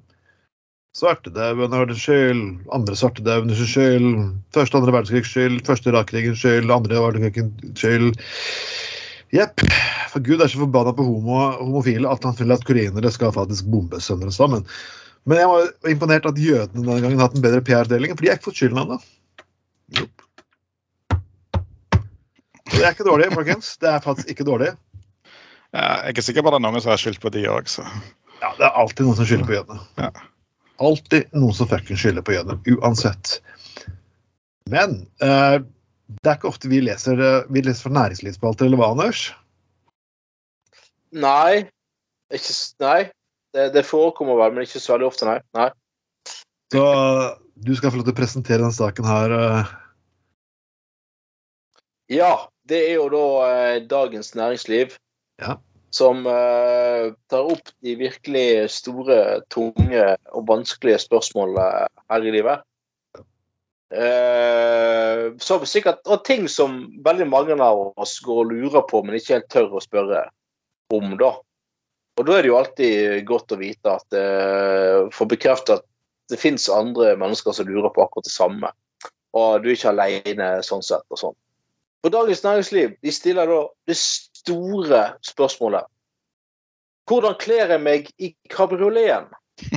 Svartedauden har det skyld, andre svartedauden har skyld, første andre verdenskrigs skyld, første Irak-krigens skyld, andre verdenskrigens skyld. Jepp. For Gud er så forbanna på homo, homofile at han vil at koreanere skal faktisk bombe sønder og sammen. Men jeg var imponert at jødene denne gangen har hatt en bedre PR-deling, for de har ikke fått skylden ennå. Det er ikke dårlig, folkens. Det er faktisk ikke dårlig. Ja, jeg er ikke sikker på at det er noen som har skyldt på de òg, så Ja, Det er alltid noen som skylder på jødene. Ja. Alltid noen som fucking skylder på jødene. Uansett. Men uh, det er ikke ofte vi leser, eh, vi leser fra næringslivsspalter, eller hva, Anders? Nei. Ikke, nei. Det, det forekommer vel, men ikke så veldig ofte, nei. nei. Så du skal få lov til å presentere denne saken her. eh. Ja, det er jo da eh, Dagens Næringsliv Ja. som eh, tar opp de virkelig store, tunge og vanskelige spørsmålene her i livet. Eh, som sikkert, og ting som veldig mange av oss går og lurer på, men ikke helt tør å spørre om, da. Og da er det jo alltid godt å vite at uh, Få bekreftet at det fins andre mennesker som lurer på akkurat det samme. Og du er ikke alene sånn sett og sånn. Og Dagens Næringsliv de stiller da det store spørsmålet Hvordan kler jeg meg i kabrioleten?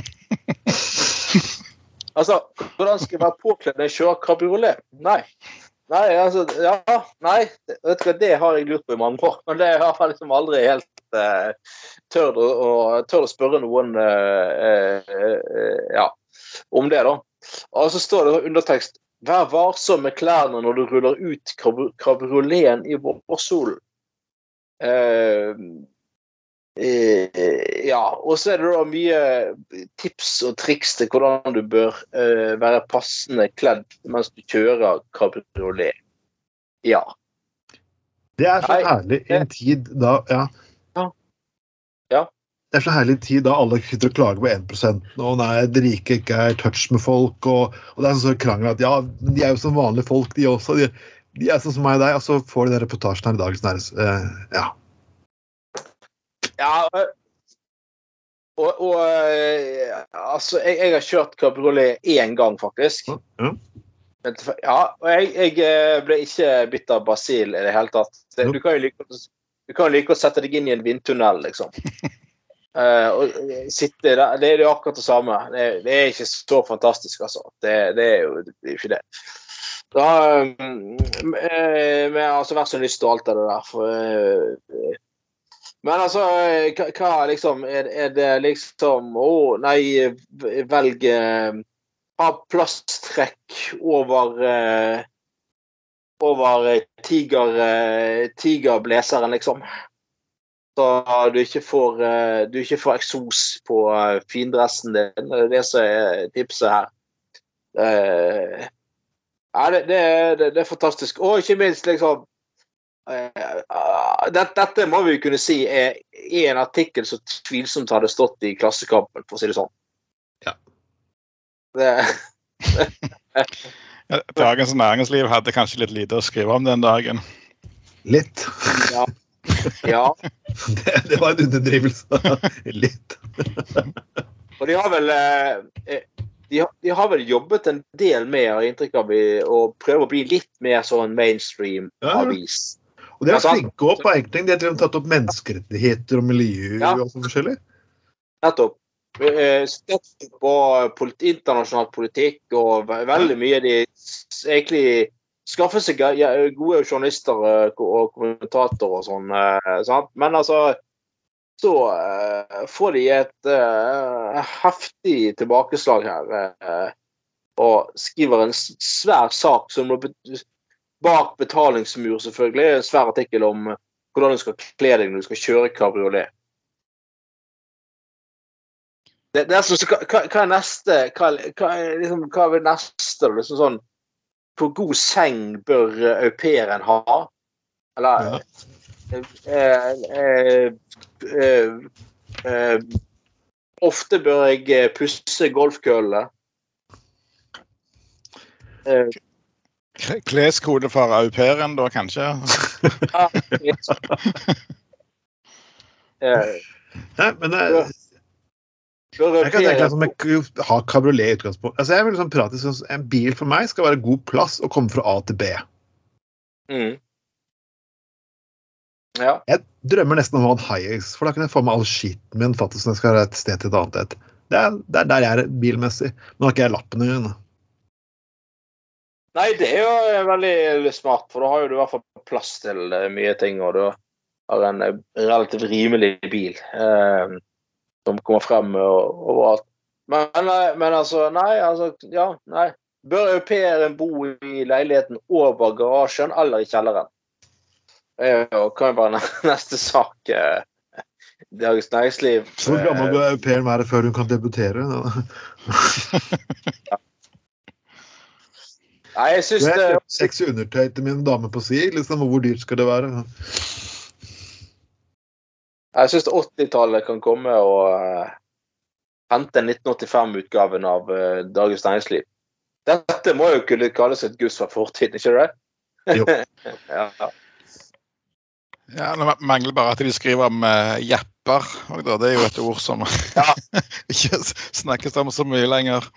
altså, hvordan skal jeg være påkledd når jeg kjører kabriolet? Nei. Nei, altså, ja, nei, vet du hva, det har jeg lurt på i mange år, men det har jeg liksom aldri helt eh, tørt å, å- tør, å spørre noen eh, eh, ja, om det, da. Og så står det undertekst Vær varsom med klærne når du ruller ut kab- kabrioleten i vårsolen. Uh, ja, og så er det da mye tips og triks til hvordan du bør uh, være passende kledd mens du kjører kabriolet. Ja. Det er så Nei, herlig i en tid da ja. Ja. Det er så herlig tid da alle sitter og klager på 1 og nei, de rike ikke er i touch med folk. Og, og det er sånn krangel at ja, men de er jo som vanlige folk, de også. De, de er sånn som meg og deg. Og så får de den reportasjen her i dag. Nærings... Eh, ja. ja Og, og eh, altså, jeg, jeg har kjørt kabriolet én gang, faktisk. Ja. Ja, og jeg, jeg eh, ble ikke bitt av basil i det hele tatt. Du kan jo like, du kan like å sette deg inn i en vindtunnel, liksom. Uh, og eh, sitte der, Det er jo akkurat det samme. Det, det er ikke så fantastisk, altså. Det, det er jo det er ikke det. Da, um, eh, har altså vært så lyst til alt det der. For, men altså, hva, hva liksom Er, er det liksom Å, nei, velge... velg Ha plasttrekk over eh, Over eh, tiger, eh, tigerblazeren, liksom. Så du ikke får eh, Du ikke får eksos på findressen din. Det er det som er tipset her. Ja, det, det, det, det er fantastisk. Og ikke minst, liksom det, Dette må vi kunne si er, er en artikkel som tvilsomt hadde stått i Klassekampen, for å si det sånn. Ja. Det, Ja, Dagens Næringsliv hadde kanskje litt lite å skrive om den dagen. Litt. ja. Det, det var en underdrivelse. Litt. Og de har vel eh, eh, de har, de har vel jobbet en del med, har inntrykk av, å prøve å bli litt mer sånn mainstream Ja. Og de er Ja, flinke også på enkelte ting. De har tatt opp menneskerettigheter og miljø Ja. og sånn forskjellig. Nettopp. Eh, på polit internasjonal politikk og veldig mye de egentlig skaffer seg gode journalister eh, og kommentatorer og sånn. eh, sant? Men altså så eh, får de et heftig tilbakeslag her. og skriver en svær sak som bak betalingsmur, selvfølgelig. En svær artikkel om hvordan du skal kle deg når du skal kjøre kabriolet. Det, det er altså, så, hva, hva er neste Hva, hva, liksom, hva er neste? Liksom sånn Hvor god seng bør au pairen ha? Eller eh, eh, eh, eh, Ofte bør jeg eh, pusse golfkøllene. Eh, Kleskode for au pairen, da, kanskje? ja, men det, jeg kan tenke meg som jeg har kabriolet i utgangspunkt. Altså, jeg vil sånn prate sånn, En bil for meg skal være god plass og komme fra A til B. mm. Ja. Jeg drømmer nesten om å ha en high-ace, for da kan jeg få med all skitten min faktisk når jeg skal et sted til et annet et. Det er, det er der jeg er bilmessig. Nå har ikke jeg lappen igjen. Nei, det er jo veldig smart, for da har jo du i hvert fall plass til eh, mye ting, og du har en eh, relativt rimelig bil eh, som kommer frem overalt. Men, men altså, nei, altså, ja, nei. Bør au pairen bo i leiligheten over garasjen eller i kjelleren? Det kan jo være neste sak. Dagens Næringsliv. Hvor gammel bør au pairen være før hun kan debutere? Nei, jeg syns det sexy undertøy til min dame på si. Liksom, hvor dyrt skal det være? Jeg syns 80-tallet kan komme og eh, hente 1985-utgaven av eh, Dagens Næringsliv. Dette må jo kunne kalles et guss fra fortiden, ikke det? Jo. ja. Ja, Det mangler bare at de skriver om uh, japper. Og da, det er jo et ord som ikke snakkes om så mye lenger.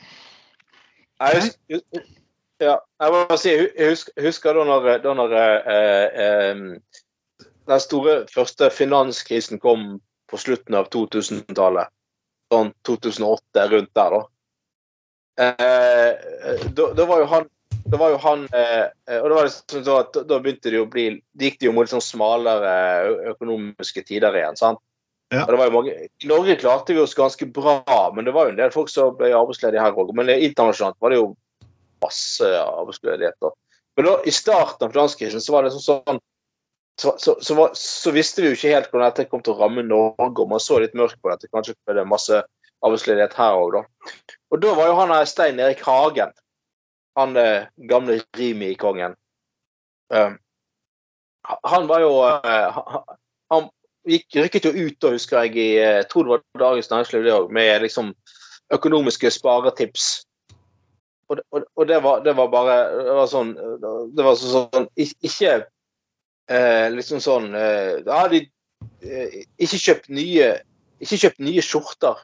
Jeg ja, jeg si, jeg husker, husker da når, da når eh, eh, den store første finanskrisen kom på slutten av 2000-tallet. Sånn 2008, rundt der, da. Eh, da, da var jo han da var jo han eh, og da var det sånn så at da begynte det jo å bli det gikk det jo mot sånn smalere økonomiske tider igjen. sant? Ja. Og det var jo mange, I Norge klarte vi oss ganske bra, men det var jo en del folk som ble arbeidsledige her òg. Men internasjonalt var det jo masse arbeidsledighet. Men da, i starten av finanskrisen så var det sånn, sånn så, så, så, så visste vi jo ikke helt hvordan dette kom til å ramme Norge, og man så litt mørkt på dette. Kanskje ble det masse arbeidsledighet her òg, da. Og da var jo han her Stein Erik Hagen, han eh, gamle Rimi-kongen um, Han var jo uh, han, gikk, rykket jo ut, da, husker jeg, i eh, jeg tror det var Dagens Næringsliv det òg, med liksom økonomiske sparetips. Og, og, og det, var, det var bare Det var sånn, det var så- sånn Ikke eh, liksom sånn eh, Ja, de eh, ikke kjøpt nye ikke kjøpt nye skjorter.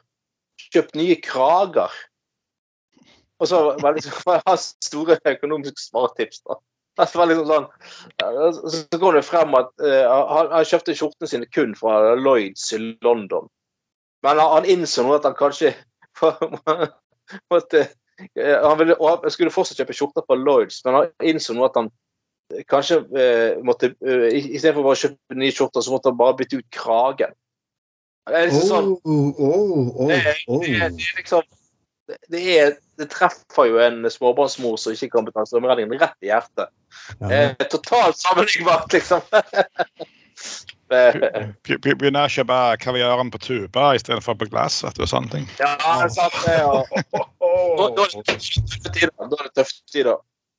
kjøpt nye krager. Og så var det liksom store økonomiske svartips da. Det var liksom sånn, ja, Så går det frem at eh, han, han kjøpte skjortene sine kun fra Lloyds i London. Men han, han innså nå at han kanskje måtte eh, han ville, skulle fortsatt kjøpe skjorter fra Lloyds, men han innså nå at han kanskje eh, måtte uh, Istedenfor bare å kjøpe nye skjorter, så måtte han bare bytte ut kragen. Det er liksom sånn det, det, er- det, treffer jo en småbarnsmor som ikke kan betale strømregningen, rett i hjertet. Ja. Eh, totalt sammenlignbart, liksom. Begynner å kjøpe kaviaren på tuba istedenfor på glass. vet du, og sånne ting. ja, det er sant det. Ja. da, da er det tøffe tider. Da er det tøffe tider.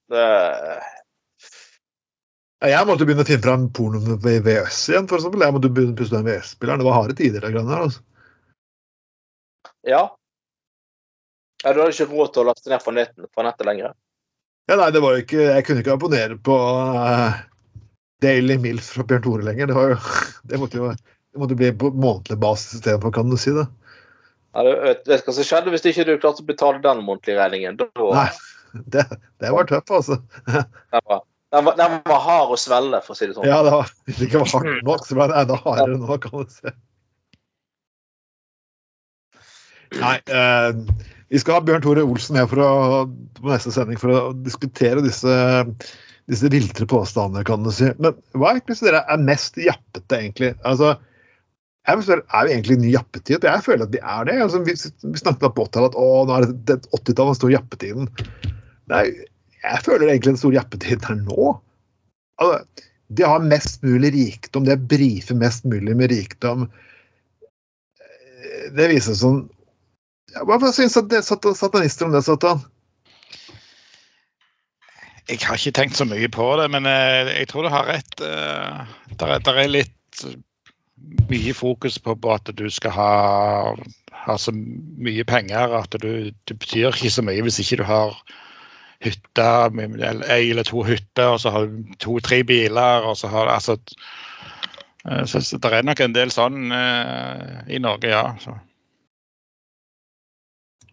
Det, Ja, Jeg måtte begynne å finne fram porno med VVS igjen, for eksempel. Jeg måtte begynne å puste den VVS-spilleren. Det var harde tider. der. greiene altså. ja. ja. Du hadde ikke råd til å laste ned fra nettet, fra nettet lenger. Ja, nei, det var jo ikke, Jeg kunne ikke abonnere på uh, Daily Milf fra Bjørn Tore lenger. Det, var jo, det måtte jo det måtte bli på månedlig basis istedenfor, kan du si det. Ja, du vet hva som skjedde hvis ikke du klarte å betale den månedlige regningen? Da, Nei, det, det var tøft, altså. Det var, den, var, den var hard å svelge, for å si det sånn. Ja, det var, Hvis det ikke var hardt nok, så ble den enda hardere nå, kan du si. Nei, eh, vi skal ha Bjørn Tore Olsen med for å, på neste sending for å diskutere disse, disse viltre påstandene, kan du si. Men hva er dere er mest jappete, egentlig? Altså, jeg vil spørre, Er vi egentlig i ny jappetid? Jeg føler at vi er det. Altså, vi, vi snakket på 80-tallet at å, nå er det, det 80-tallet den store jappetiden. Nei, jeg føler egentlig den store jappetiden er nå. Altså, å har mest mulig rikdom, de brifer mest mulig med rikdom. Eh, Det viser sånn ja, Hva syns sat- sat- satanister om det, Satan? Jeg har ikke tenkt så mye på det, men eh, jeg tror du har rett. eh, Der er, litt mye fokus på, at du skal ha, ha så mye penger at du, det betyr ikke så mye hvis ikke du har hytte, ei eller to hytter, og så har du to-tre biler, og så har du altså eh, Så, så det er nok en del sånn eh, i Norge, ja. Så.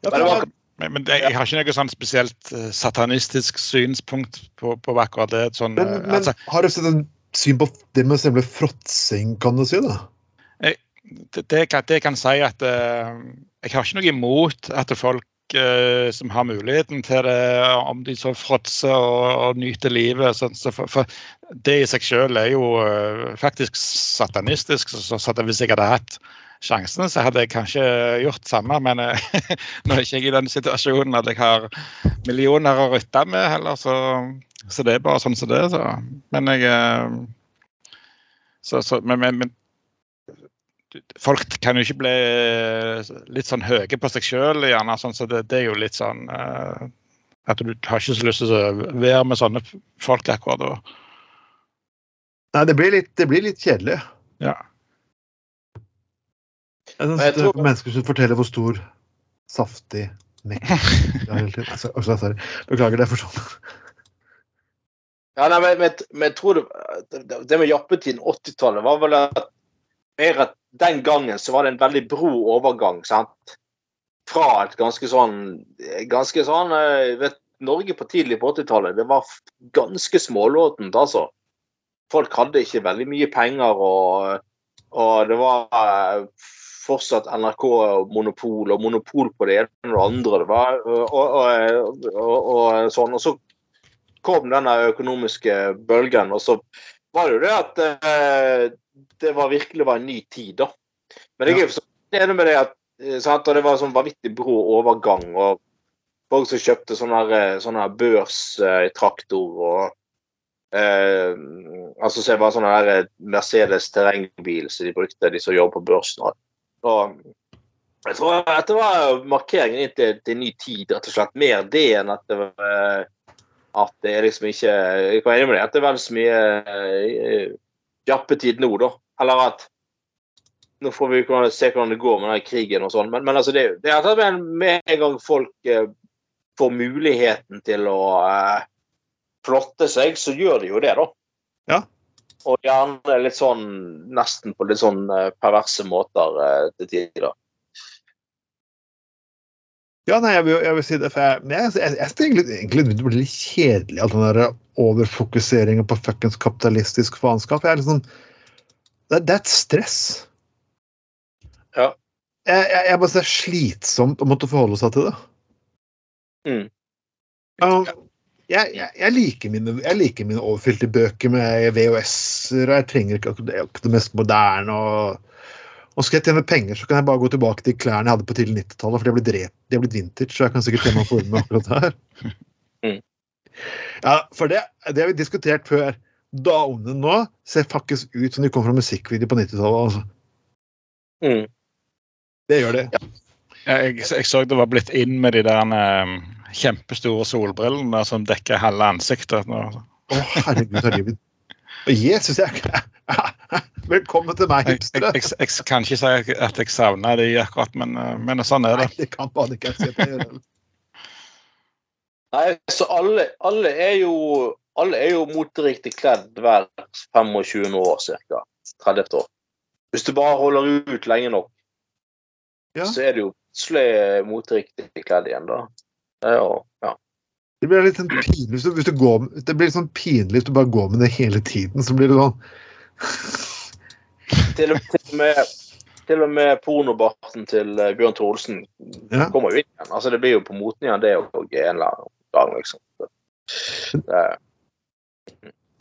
Men Men, det, jeg har ikke noe sånn spesielt eh, satanistisk synspunkt på, på akkurat det. Sånn, Men, eh, men altså, har du sett en syn på det med selve fråtsing, kan du si? da? det, det, kan, det kan si at eh, jeg har ikke noe imot at folk eh, som har muligheten til det, om de så fråtser og, og nyter livet. Sånn, så for, for det i seg selv er jo eh, faktisk satanistisk. Så, så, så hvis jeg hadde hatt sjansen, så hadde jeg kanskje gjort samme. Men eh, nå er ikke jeg i den situasjonen at jeg har millioner å rytte med heller, så, så det er bare sånn som det er. Men jeg så, så, men, men folk kan jo ikke bli eh, litt sånn høye på seg sjøl, gjerne. Sånn, så det, det er jo litt sånn uh, At du har ikke så lyst til å være med sånne folk akkurat da. Nei, det blir litt, det blir litt kjedelig. Ja. Jeg synes Jeg tror- er mennesker som forteller hvor stor, saftig mekk er. Altså, altså, sorry. Beklager det for sånn. ja, nei, men, men, men jeg tror det, det med jappetiden 80-tallet var vel at mer at den gangen så var det en veldig bro overgang, sant? Fra et ganske sånn Ganske sånn eh, vet, Norge på tidlig på 80-tallet, det var ganske smålåtent, altså. Folk hadde ikke veldig mye penger, og, og det var eh, fortsatt NRK-monopol og monopol på det ene og det andre. Det var, og, og, og, sånn. Og så kom denne økonomiske bølgen, og så var det jo det at eh, det var virkelig var en ny tid, da. Men jeg er jo så enig med det at eh, sant, og det var sånn vanvittig brå overgang. og Folk som kjøpte sånne, eh, sånn her børstraktor og eh, altså så det var sånn her eh, Mercedes terrengbil som de brukte, de som jobber på børsen. Og jeg tror at det var markeringen inn til, til ny tid, rett og slett. Mer det enn at det var at det er liksom ikke Jeg kan enig med deg at det er vel så mye eh, jappetid nå, da. Eller at Nå får vi se hvordan det går med den krigen og sånn, men, men altså det, det er at med, med en gang folk eh, får muligheten til å eh, flotte seg, så gjør de jo det, da. Ja. Og gjerne litt sånn nesten på litt sånn eh, perverse måter eh, til tider. Ja, nei, jeg vil, jeg vil si det, for jeg, jeg, jeg, jeg egentlig, egentlig det blir litt kjedelig, all den der overfokuseringen på fuckings kapitalistisk faenskap. Jeg er liksom det, det er et stress. Ja. Jeg, jeg, jeg bare ser er slitsomt å måtte forholde seg til det. Mm. Um, jeg, jeg, liker mine, jeg liker mine overfylte bøker med VHS-er, og jeg trenger ikke det, det mest moderne. og, og skal jeg tjene penger, så kan jeg bare gå tilbake til klærne jeg hadde på tidlig 90-tallet, for de er blitt, blitt vintage, så jeg kan sikkert tjene meg for med akkurat det her. Mm. Ja, for det, det har vi diskutert før. Damene nå ser faktisk ut som de kom fra musikkvideo på 90-tallet. Altså. Mm. Det gjør de. Jeg, jeg så det var blitt inn med de der eh, kjempestore solbrillene som dekker halve ansiktet. Å, Å, herregud, herregud. Jesus, jeg Velkommen til meg, Jeg, jeg, jeg, jeg kan ikke si at jeg savner de akkurat, men, eh, men sånn er Nei, det. det kan bare ikke si heller. Nei, så alle, alle er jo alle er jo moteriktig kledd hver 25 år ca. 30 år. Hvis du bare holder ut lenge nok, Ja. så er det jo plutselig moteriktig kledd igjen, da. Det er jo, ja. Det blir litt sånn pinlig hvis du, hvis du går, det blir litt sånn pinlig hvis du bare går med det hele tiden. Så blir det sånn Til, og- til, og med, til og med pornobarten til eh, Bjørn Thorolsen Ja. kommer jo inn igjen. Altså, det blir jo på moten igjen, det òg en eller annen gang, liksom. Det,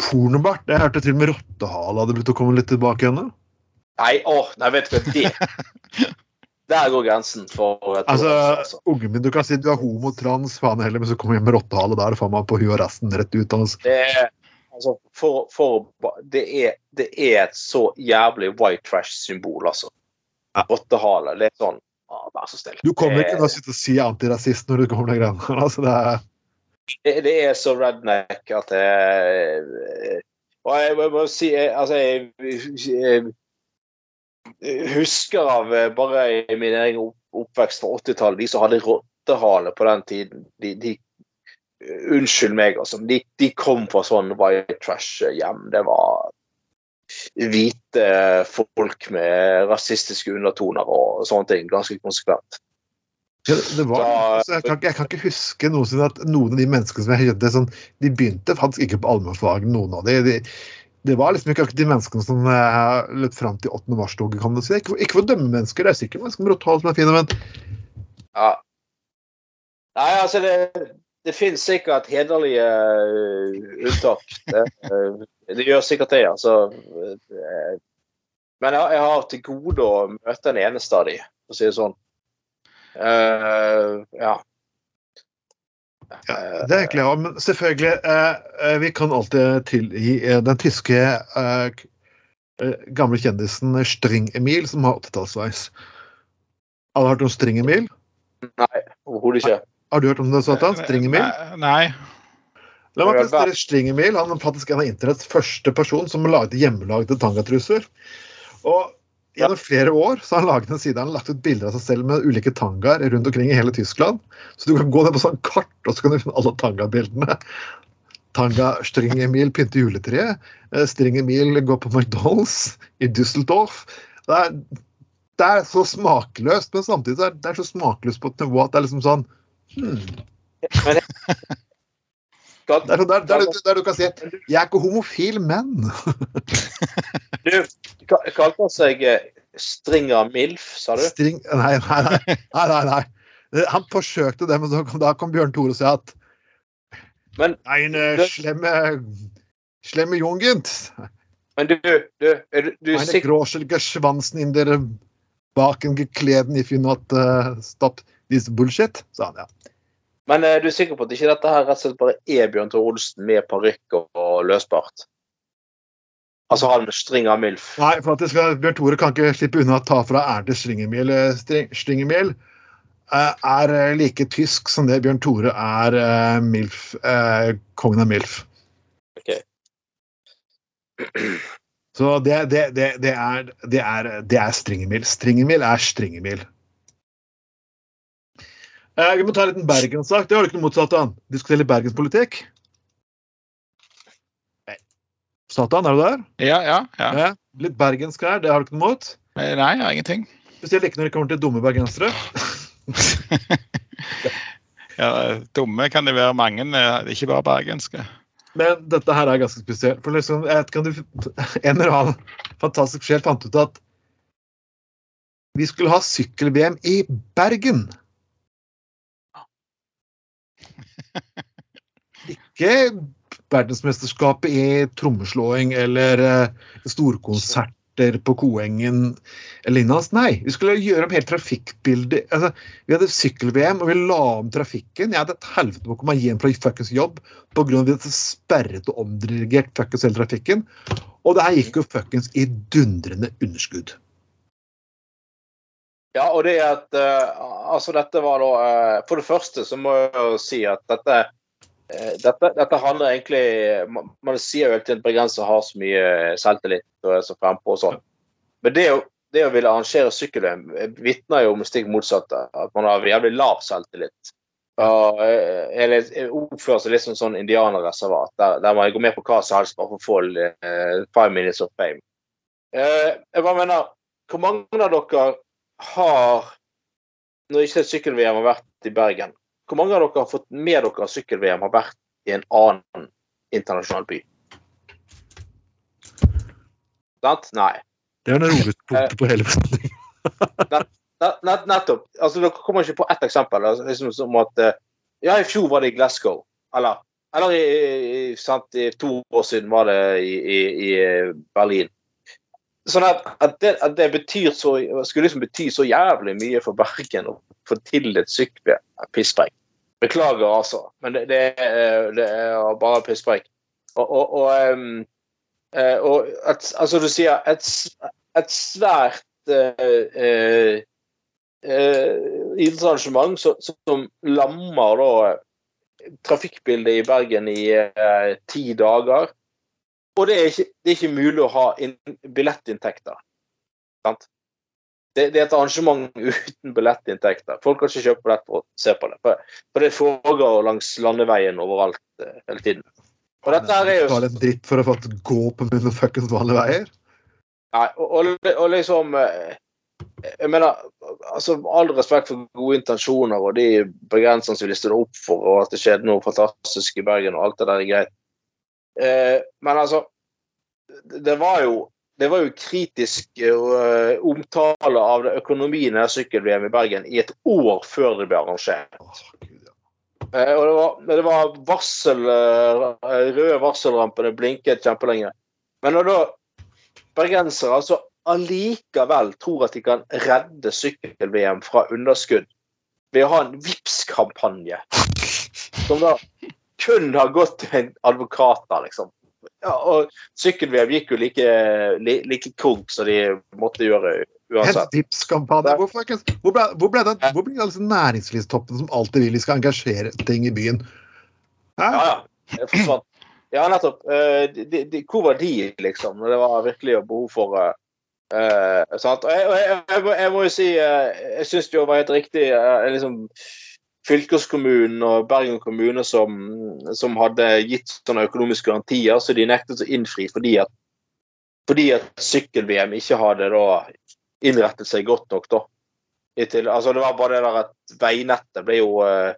Pornobart. Jeg hørte til og med rottehale hadde begynt å komme litt tilbake igjen. nei, åh, nei, vet du hva, det Der går grensen for et Altså, år, altså. ungen min, du kan si du er homo, trans, faen heller, men så kommer hjem med rottehale. Da er faen meg på huet og resten rett ut. Altså. Det altså, for, for, det, er, det er et så jævlig white trash-symbol, altså. Ja. Rottehale. Det er sånn ah, Vær så snill. Du kommer ikke til å sitte og si antirasist når du kommer til grann. greiene. Altså, det er det, er så redneck at det Og jeg må si jeg- Altså, jeg, jeg, jeg husker av eh, bare i min egen oppvekst fra 80-tallet, de som hadde rottehale på den tiden, de, de Unnskyld meg, altså. De, de kom fra sånn white trash-hjem. Det var hvite folk med rasistiske undertoner og sånne ting. Ganske konsekvent. Ja, det var, altså, jeg, kan, jeg kan ikke huske noensinne at noen av de menneskene som jeg kjente, sånn, de begynte faktisk ikke på allmennfag, noen av de. de det var liksom ikke akkurat de menneskene som eh, løp fram til 8. mars-toget, kan du si. Ikke, ikke for å dømme mennesker, det er sikkert mennesker med rottehale som er fine, men Ja. Nei, altså det, det finnes sikkert hederlige eh, unntak. Det, eh, det gjør sikkert det, altså. Men jeg, har til gode å møte en eneste av de, for å si det sånn. Uh, ja. ja, det er egentlig ja, Men selvfølgelig, eh, eh, vi kan alltid tilgi den tyske eh, eh, gamle kjendisen String-Emil, som har 80-tallsveis. Alle har hørt om String-Emil? Nei, overhodet ikke. Har du hørt om det, Satan? String-Emil? Nei. La meg presentere String-Emil. Han er faktisk en av internetts første person som lagde hjemmelagde tangatruser. Og gjennom flere år så har han laget en side han har lagt ut bilder av seg selv med ulike tangaer rundt omkring i hele Tyskland. Så du kan gå ned på sånn kart, og så kan du finne alle tangabildene. Tanga Stringemil pynte pynter juletreet. Stringemil går på McDonald's i Düsseldorf. Det er, det er så smakløst, men samtidig så er det er så smakløst på et nivå at det er liksom sånn hmm. Men Skal, der, der, du- der du kan si 'Jeg er ikke homofil, men' du, ka- kalte han seg eh, Stringer Milf, sa du? String Nei, nei, nei. nei, nei. Eh, Han forsøkte det, men kom, da kom Bjørn Tore og sa at Men Det- slemme Slemme Jungent. Men du, du, er du, du Eine gråselige Schwanzen in der Baken gekleden if you not uh, stop this bullshit, sa han, ja. Men er du er sikker på at ikke dette her rett og slett bare er Bjørn Tore Olsen med parykk og, løsbart? Altså han med stringer milf? Nei, for at det skal, Bjørn Tore kan ikke slippe unna å ta fra æren til Stringemil. Eh, Stringemil eh, er eh, like tysk som det Bjørn Tore er eh, Milf, eh, kongen av Milf. Ok. Så det, det, det, det, er, det, er, det er Stringemil. Stringemil er Stringemil. Eh, vi må ta en liten Bergenssak. Det har du ikke noe mot, Satan. Diskutere litt bergenspolitikk. Satan, er du der? Ja, ja. ja. Ja. Litt bergensk her, det har du ikke noe mot? Nei, jeg har ingenting. Spesielt ikke når det kommer til dumme bergensere. ja, dumme kan det være mange, eh, ikke bare bergenske. Men dette her er ganske spesielt. For liksom, du, En eller annen fantastisk sjel fant ut at vi skulle ha sykkel-VM i Bergen. Ikke verdensmesterskapet i trommeslåing eller eh, storkonserter på Koengen eller lignende. Nei, vi skulle gjøre om hele trafikkbildet. Altså, vi hadde sykkel-VM, og vi la om trafikken. Jeg hadde et helvete med å komme hjem fra fuckings jobb pga. at vi hadde sperret og omdirigert fuckings hele trafikken. Og det her gikk jo fuckings i dundrende underskudd. Ja, og det at uh, Altså, dette var da uh, For det første så må jeg jo si at dette uh, dette, dette, handler egentlig Man, man sier jo alltid at bergensere har så mye selvtillit og er så frempå og sånn. Men det å, det å ville arrangere sykkel-VM vitner jo om stikk motsatte. At man har jævlig lav selvtillit. Eller oppfører seg litt som sånn indianerreservat, der, der man går med på hva som helst bare for å få five minutes of fame. jeg bare mener, hvor mange av dere har Når ikke sykkel-VM har vært i Bergen, hvor mange av dere har fått med dere sykkel-VM har vært i en annen internasjonal by? Sant? Nei. Det er det roligste punktet på hele beslutningen. Nett, nettopp. Altså, dere kommer ikke på ett eksempel. Altså, liksom som at Ja, i fjor var det i Glasgow. Eller, eller i, sant, i to år siden var det i, i, i Berlin. Sånn at, at, det, at, det, betyr så, skulle liksom bety så jævlig mye for Bergen å få til et sykkelpisspreik. Beklager, altså, men det, det, er, det er bare pisspreik. Og, og, og, um, og et, altså du sier et, et svært uh, uh, uh, idrettsarrangement som, som lammer da trafikkbildet i Bergen i ti dager og det er, ikke, det er ikke, mulig å ha billettinntekter. Sant? Det, det, er et arrangement uten billettinntekter. Folk kan ikke kjøpe billett for å se på det. For, for det foregår langs landeveien overalt uh, hele tiden. Og dette her er jo Bare en dritt for å få gå på mine fuckings vanlige veier? Nei, og, og, og liksom uh, jeg mener, altså All respekt for gode intensjoner og de begrensningene som vi stiller opp for, og at det skjedde noe fantastisk i Bergen, og alt det der er greit. Eh, men altså Det var jo det var jo kritisk uh, omtale av økonomien i sykkel-VM i Bergen i et år før det ble arrangert. Uh, og det var, det var varsel, uh, røde varselrampene blinket kjempelenge. Men når da bergensere altså allikevel tror at de kan redde sykkel-VM fra underskudd ved å ha en Vipps-kampanje som da kun har gått til advokater, liksom. Ja, og sykkel-VM gikk jo like, like, like konk som de måtte gjøre uansett. Tipskampanje. Hvor, hvor, ble, hvor ble det hvor ble disse næringslivstoppene som alltid vil de skal engasjere ting i byen? Hæ? Ja, ja. Det forsvant. Ja, nettopp. Uh, de, de, hvor var de, liksom? Når det var virkelig behov for uh, uh, sant? Og jeg, jeg, jeg, jeg, må jo si uh, Jeg syns det var helt riktig liksom fylkeskommunen og Bergen kommune som, som, hadde gitt sånne økonomiske garantier, så de nektet å innfri fordi at, fordi at sykkel-VM ikke hadde da innrettet seg godt nok. da. Til, altså Det var bare det der at veinettet ble jo eh,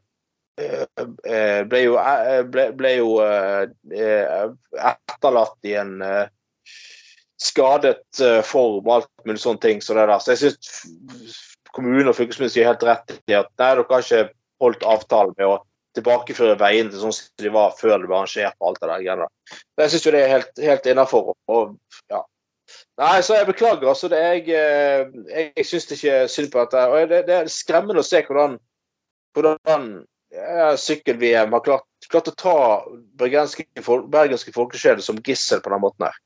eh, ble jo, eh, ble, ble jo etterlatt i en skadet form og alt mulig sånne ting. Så, så jeg syns kommunen og fylkeskommunen sier helt rett i at nei, dere har ikke holdt avtalen med å tilbakeføre veiene til sånn som de var før det ble arrangert. og alt det der. Jeg syns jo det er helt, helt innafor. Ja. Nei, så jeg beklager. altså det Jeg, jeg, jeg syns ikke synd på dette. og det, det, er skremmende å se hvordan, hvordan ja, sykkel-VM har klart, klart, å ta bergenske, bergenske folkesjeler som gissel på den måten her.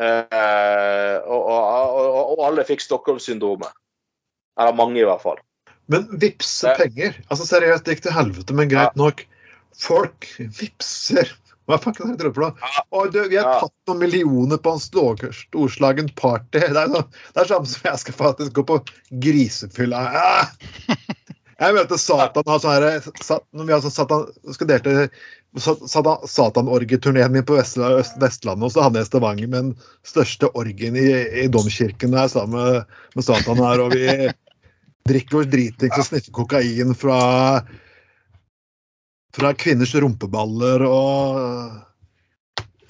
Uh, og, og, og, og, alle fikk Stockholm-syndromet. Eller mange, i hvert fall. Men vippse penger Altså seriøst, det gikk til helvete, men greit nok. Folk vipser Hva faen er det? Og du, vi har tatt noen millioner på en storslagen party. Det er, sånn, det er samme som jeg skal faktisk gå på grisefylla. Ja. Jeg møter Satan har sånn her, Når vi har sånn Satan, skal delte Satan-orgieturneen min på Vestlandet, og så havner jeg i Stavanger med den største orgien i, i domkirken der sammen med, med Satan her. og vi drikker oss dritings og sniffer kokain fra fra kvinners rumpeballer og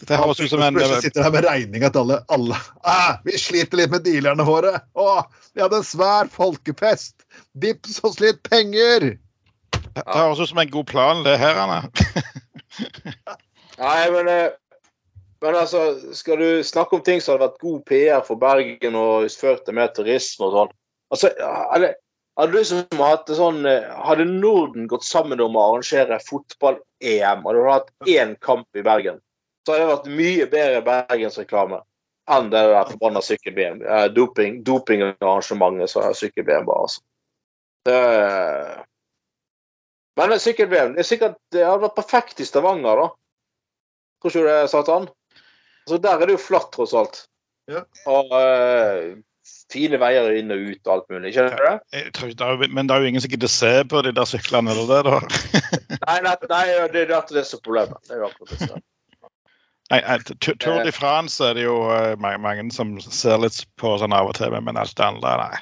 det høres ut som en Plutselig sitter her med regninga til alle. alle. Ah, vi sliter litt med dealerne våre. Å, vi hadde en svær folkefest. Vips oss litt penger! Det høres ut som en god plan, det her, Anne. Nei, men, men altså, skal du snakke om ting som hadde vært god PR for Bergen og ført til mer turisme og sånn altså, hadde, hadde du som hatt sånn eh, Hadde Norden gått sammen om å arrangere fotball-EM, og du hadde hatt én kamp i Bergen, så hadde det vært mye bedre bergensreklame enn det der forbanna sykkel-VM. Eh, doping, dopingarrangementet som sykkel-VM bare, altså. Det, men sykkel-VM det det hadde vært perfekt i Stavanger, da. Tror ikke du det, Satan? Altså, der er det jo flatt, tross alt. Ja. Og eh, fine veier inn og ut og alt mulig. skjønner tror det er, jo- men det er jo ingen som gidder se på de der syklene, eller det, da? Nei, nei, nei, det er det som er så problemet. Det er jo akkurat det. som. Nei, Tour de France er det jo eh, mange, mange som ser litt på sånn av og til, men alt det andre, nei.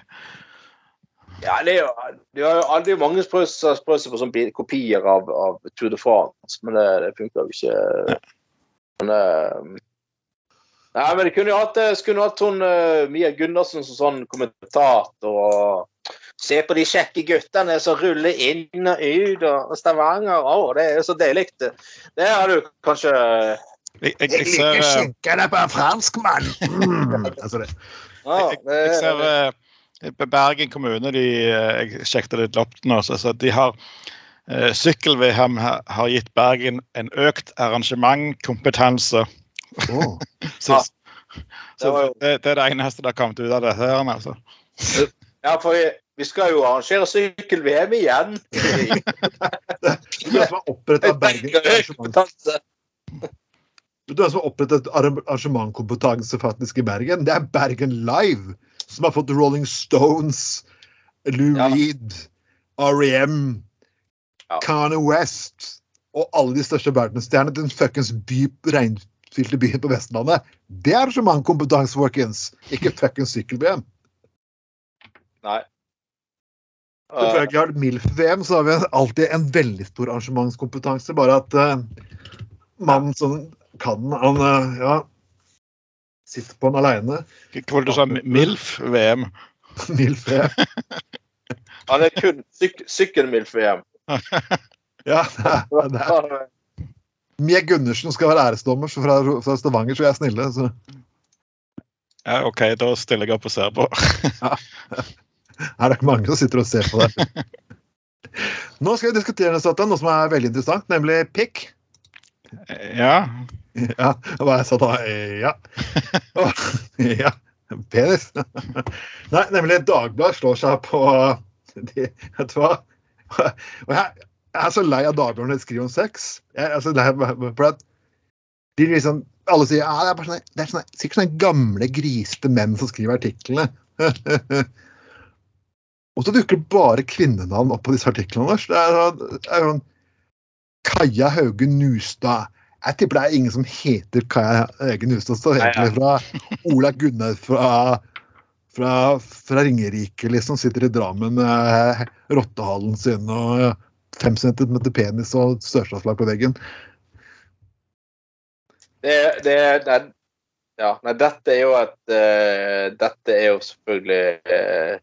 Ja, det er jo, det er jo aldri mange som prøver seg på sånne kopier av, av Tour de France, men det, det funker jo ikke. Men, eh, nei, men det kunne jo hatt, det- skulle hatt hun, eh, Mia Gundersen som sånn kommentator. og Se på de kjekke guttene som ruller inn og ut og Stavanger. Å, det er jo så deilig. Det, har du kanskje Jeg, jeg, jeg ser, liker skinkene på en franskmann! Mm. Altså det. jeg, jeg ser eh, Bergen kommune, de, eh, jeg sjekket litt opp nå, så, så de har eh, Sykkel-VM har, har gitt Bergen en økt arrangementkompetanse. Så, Ja. så Det var jo- det, det er det eneste det har kommet ut av dette. her, altså. ja, for vi, vi skal jo arrangere sykkel-VM igjen. Det er som har opprettet Bergen arrangement. Du er som har opprettet arrangementkompetanse faktisk i Bergen. Det er Bergen Live, som har fått Rolling Stones, Lou Ja. Reed, REM, Ja. Kanye West og alle de største verdensstjernene til en fuckings by, regnfylte byen på Vestlandet. Det er kompetanse, folkens. Ikke fuckings sykkel-VM. Nei. Selvfølgelig har det MILF-VM, så har vi alltid en veldig stor arrangementskompetanse. Bare at uh, mannen som kan, han uh, ja, sitter på den aleine. Hva var det du sa? MILF-VM? MILF-VM. han er kun syk sykkel-MILF-VM. Ja, det er, det er. Mie Gundersen skal være æresdommer så fra, fra Stavanger, så vi er snille. Så. Ja, OK, da stiller jeg opp og ser på. Her er det mange som sitter og ser på det. Nå skal vi diskutere noe som er veldig interessant, nemlig pikk. Ja. Ja, hva jeg sa da? Ja. Ja. Penis. Nei, nemlig Dagbladet slår seg på de, Vet du hva? Og jeg, jeg er så lei av Dagbladet når de skriver om sex. Jeg, er så lei av- for at de liksom, Alle sier ja, det er, sånne, det er sånne, sikkert sånne gamle, grisete menn som skriver artiklene. Og så dukker bare kvinnenavn opp på disse artiklene. Lars. Det er, sånn- det er sånn Kaja Hauge Nustad. Jeg tipper det er ingen som heter Kaja Hauge Nustad. Så egentlig fra Ola Gunnar fra, fra, fra Ringerike, liksom. Sitter i Drammen med rottehalen sin og fem centimeter penis og sørstatsflagg på veggen. Det, det, det, ja, nei, dette er jo et uh, Dette er jo selvfølgelig uh,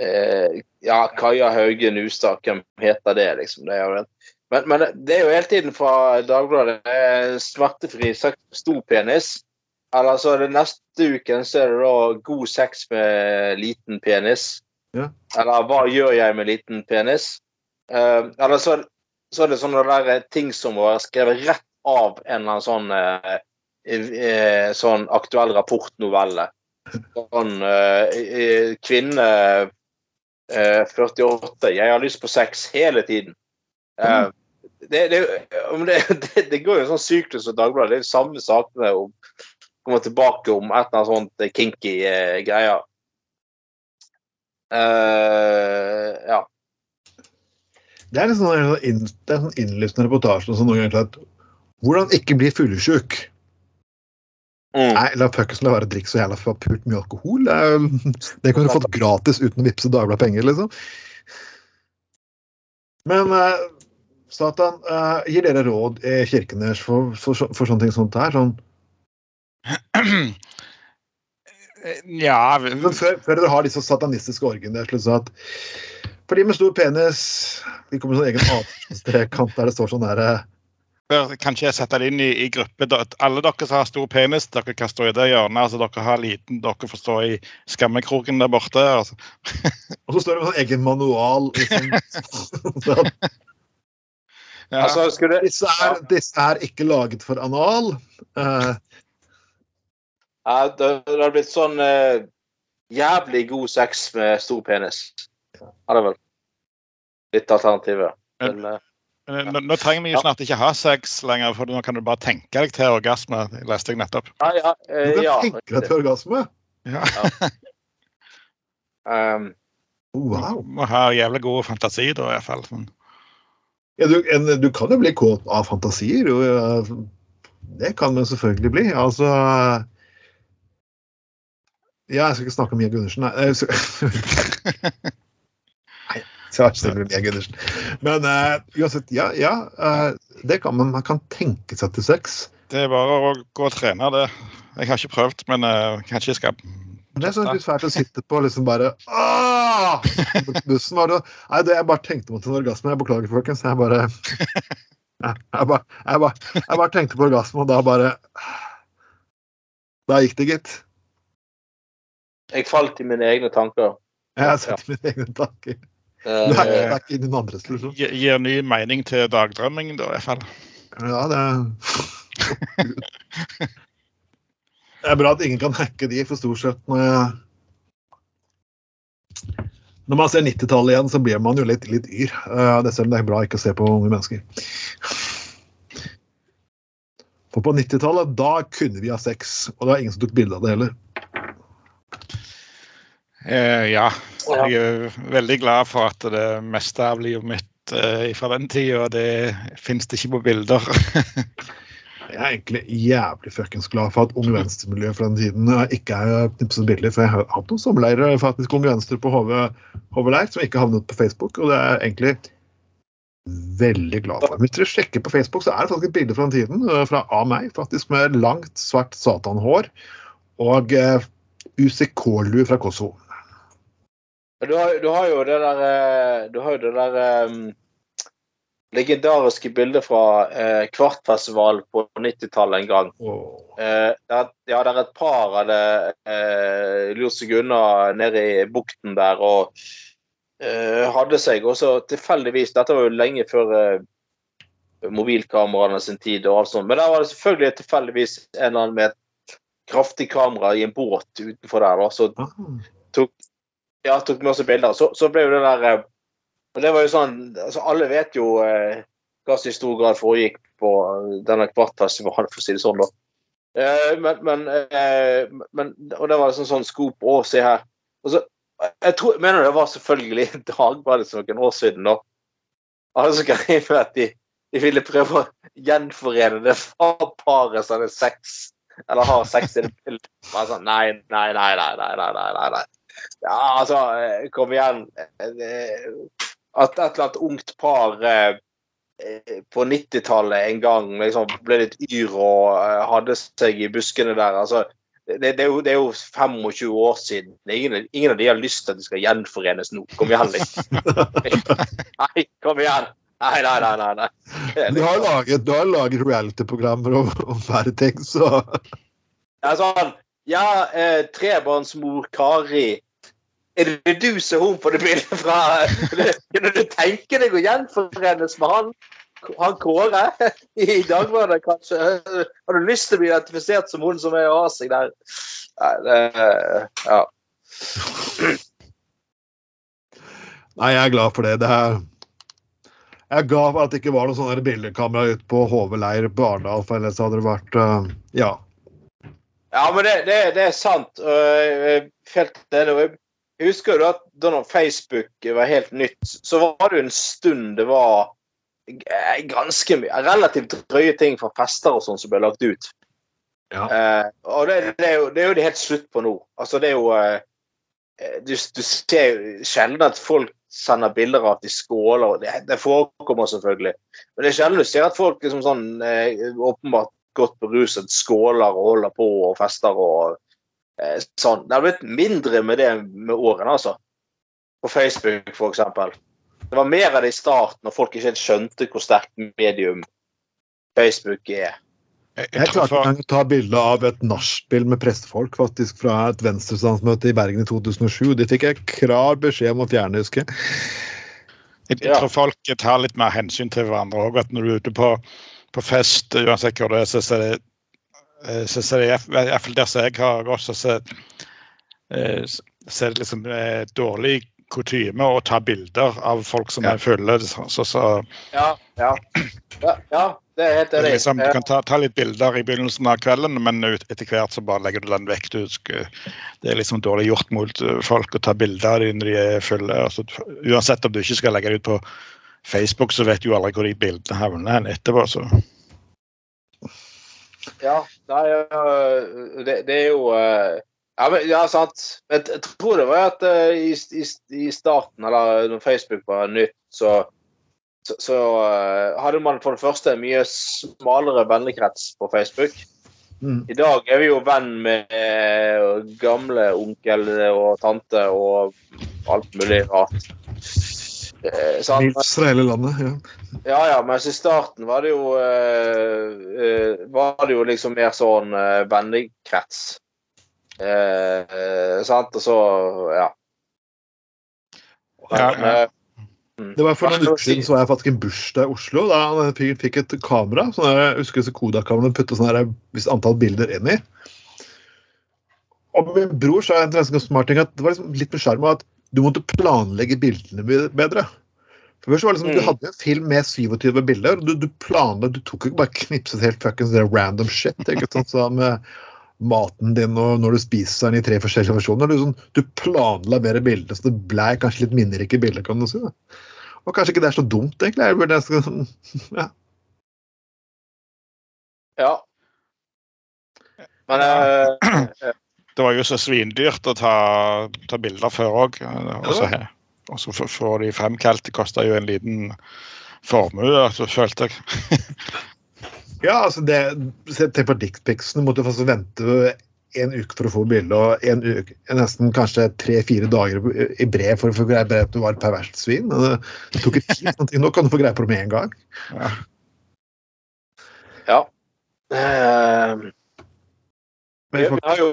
uh, Ja, Kaja Hauge Nustad, hvem heter det, liksom? Det er jo. Men, men det er jo hele tiden fra Dagbladet smertefri stor penis. Eller så er det neste uken så er det da god sex med liten penis. Ja. Eller hva gjør jeg med liten penis? Eh, eller så, så er det sånne der ting som var skrevet rett av en eller annen sånn uh, eh, sånn aktuell rapportnovelle. Sånn uh, eh, kvinne eh, 48. Jeg har lyst på sex hele tiden. Mm. det, det, det, det, det går jo en sånn syklus som Dagbladet. Det er jo samme sakene om kommer tilbake om et eller annet sånt eh, kinky eh, greier. Uh, ja. Det er en sånn, inn, sånn innlysende reportasje som noen ganger at hvordan ikke bli fyllesyk. Mm. Nei, la fuckings la være å drikke så jævla pult mye alkohol. Det, er- det kunne du fått gratis uten å vippse Dagbladet penger, liksom. Men uh, Satan, uh, gir dere råd i Kirkenes for, for, for, for sånne ting det her? Sånn, Ja før, før dere har disse satanistiske orgiene deres, så at for de med stor penis De kommer med sånn egen avstrekant der det står sånn derre eh, bør kanskje sette det inn i, i gruppe. Alle dere som har stor penis, dere kan stå i det hjørnet. altså Dere har liten, dere får stå i skammekroken der borte. altså. Og så står det med sånn egen manual. Liksom, Ja. Altså, skulle det, disse, er, disse er ikke laget for anal. Uh... ja, det, har blitt sånn uh, jævlig god sex med stor penis. Hadde vel litt alternativet. Men, eh, Men Nå, nå trenger vi jo snart ikke ha sex lenger, for nå kan du bare tenke deg til orgasme. Leste jeg nettopp. ja, ja, du eh, kan ja. tenke deg til orgasme. Ja. Um, Wow. Må ha jævlig god fantasi, da, i hvert fall. Men, Ja, du, en, du kan jo bli kåt av fantasier. Jo, det kan man selvfølgelig bli. Altså Ja, jeg skal ikke snakke om Mia Gundersen, nei. Mia Gundersen. Men uansett, ja, ja uh, det kan man. Man kan tenke seg til sex. det er bare å gå og trene det. Jeg har ikke prøvd, men uh, kanskje jeg skal Det er sånn litt fælt å sitte på liksom bare Åh! Bussen var det Nei, det jeg bare tenkte mot en orgasme. Jeg beklager, folkens. Jeg bare Jeg, jeg, bare, jeg, bare, jeg bare tenkte på orgasme, og da bare Da gikk det, gitt. jeg falt i mine egne tanker. Jeg har sett mine egne tanker. Eh, Det er, det er ikke noen andres, liksom. gir ny mening til dagdrømming, da, i hvert fall. Ja, det Det er bra at ingen kan hacke de, for stort sett når jeg Når man ser 90-tallet igjen, så blir man jo litt, litt yr. Eh, Det selv om det er bra ikke å se på unge mennesker. For på 90-tallet, da kunne vi ha sex, og det var ingen som tok bilde av det heller. Eh, ja. Ja. Jeg er veldig glad for at det meste av livet mitt eh, fra den tida, det fins det ikke på bilder. Jeg er egentlig jævlig fuckings glad for at Unge Venstre-miljøet fra den tiden eh, ikke er knipset bilder, for jeg har hatt noen sommerleirer faktisk Unge Venstre på HV, HV Leir som ikke havnet på Facebook, og det er egentlig veldig glad for. Hvis dere sjekker på Facebook, så er det faktisk et bilde fra den tiden, eh, fra av meg, faktisk med langt, svart satanhår og eh, UCK-lue fra Kosovo. Du har, du har jo det der eh, Du har jo det der um, legendariske bildet fra uh, Kvartfestivalen på 90-tallet en gang. Oh. Uh, der, ja, der et par hadde uh, lurt seg unna nede i bukten der og uh, hadde seg. Og så tilfeldigvis Dette var jo lenge før eh, mobilkameraene sin tid og alt sånt. Men der var det selvfølgelig tilfeldigvis en eller annen med et kraftig kamera i en båt utenfor der. Da, så ah, tok, ja, tok masse bilder. Så, så ble jo det der eh, og det var jo sånn, altså Alle vet jo eh, hva som i stor grad foregikk på eh, denne kvartfestivalen, for å si det sånn. da. Eh, men, men, eh, men Og det var liksom sånn skop Å, se her. Og så, jeg tror, mener det var selvfølgelig Dagbladet for noen år siden. da. Alle som skrev at de, de ville prøve å gjenforene det paret som hadde sex, eller har sex i det bildet. Bare sånn, nei, nei, nei, nei, nei, nei, nei, nei. Ja, altså, eh, kom igjen. Eh, At et eller annet ungt par eh, eh, på 90-tallet en gang liksom ble litt yr og eh, hadde seg i buskene der. altså det, det, er jo, det er jo 25 år siden. Ingen, ingen av de har lyst til at de skal gjenforenes nå. Kom igjen, liksom. Nei, kom igjen. Nei, nei, nei. nei, nei. Er du har laget, du har laget reality-programmer om, om færre ting, så Ja, sånn, ja eh, trebarnsmor Kari. Er det du som er hun på det bildet fra Kunne du tenke deg å gjenforenes med han, han Kåre i Dagbladet, kanskje? Har du lyst til å bli identifisert som hun som er av seg der? Nei, det Ja. Nei, jeg er glad for det. det er, jeg er glad for at det ikke var noe sånn bildekamera ute på HV-leir på Arendal, for ellers hadde det vært eh, Ja. Ja, men det, det, det er sant. Helt enig. Og Jeg husker jo at da når Facebook var helt nytt, så var det jo en stund det var ganske mye relativt drøye ting fra fester og sånn som ble lagt ut. Ja. Eh, og det, det, er jo, det er jo det helt slutt på nå. Altså, det er jo eh, du, du ser jo sjelden at folk sender bilder av at de skåler. Det, det forekommer selvfølgelig. Men det er sjelden du ser at folk liksom sånn eh, åpenbart godt beruset skåler og holder på og fester og eh, sånn. Det har blitt mindre med det med årene, altså. På Facebook, eksempel. Det var mer av det i starten, når folk ikke helt skjønte hvor sterkt medium Facebook er. Jeg, jeg klarte å ta bilde av et nachspiel med prestefolk faktisk fra et venstrestandsmøte i Bergen i 2007. De fikk jeg klar beskjed om å fjerne, husker jeg. jeg, jeg Ja. tror folk tar litt mer hensyn til hverandre òg. At når du er ute på, på fest, uansett hvor det er, så er det eh, så så er det i hvert fall der som jeg har gått, så så- eh, så er det liksom eh, dårlig kutyme å ta bilder av folk som Ja. er fulle. Så, så, så Ja, ja. ja, det er helt enig. liksom, du kan ta, ta litt bilder i begynnelsen av kvelden, men ut, etter hvert så bare legger du den vekk. Det er liksom dårlig gjort mot eh, folk å ta bilder av dem når de er fulle. Altså, uansett om du ikke skal legge det ut på Facebook, så vet du jo aldri hvor de bildene havner etterpå. Så. Ja, nei, det, det er jo øh, ja, men, ja, sant. Jeg, jeg tror det var at øh, i, i, i starten, eller når Facebook var nytt, så, så, så øh, hadde man for det første en mye smalere vennekrets på Facebook. Mm. I dag er vi jo venn med gamle onkel og tante og alt mulig rart. Eh, sant? Hele landet. ja. Ja, ja, mens i starten var det jo uh, Var det jo liksom mer sånn uh, vennekrets. Uh, sant, og så Ja. Ja, ja. mm. Det var For noen uker siden så var jeg faktisk en bursdag i Oslo. Da Han fikk et kamera. sånn jeg husker disse Kodak-kameraene putte sånn der, visst antall bilder inn i. Og min bror sa en ganske smart ting at det var liksom litt med sjarm at du måtte planlegge bildene be- bedre. For først var det liksom, Du Mm. hadde en film med 27 bilder, og du, du planla Du tok ikke bare knipset helt fuckings random shit. ikke sant, sånn med maten din og når du spiser den i tre forskjellige versjoner. Du, sånn, du planla mer bilder, så det ble kanskje litt minnerike bilder. kan du si. Da. Og kanskje ikke det er så dumt, egentlig. Jeg burde, nesten, ja. Ja. Men eh, Det var jo så svindyrt å ta, ta bilder før òg. Og så få- de fremkalt. Det kosta jo en liten formue, så følte jeg. ja, altså det Tenk på dickpicsene. Måtte faktisk vente en uke for å få bilde, og en uke, nesten kanskje tre-fire dager i brev for å få greie på at du var et perverst svin. Det tok ikke tid. Sånn ting. Nå kan du få greie på det med en gang. Ja. ja. Uh, Men vi, vi har jo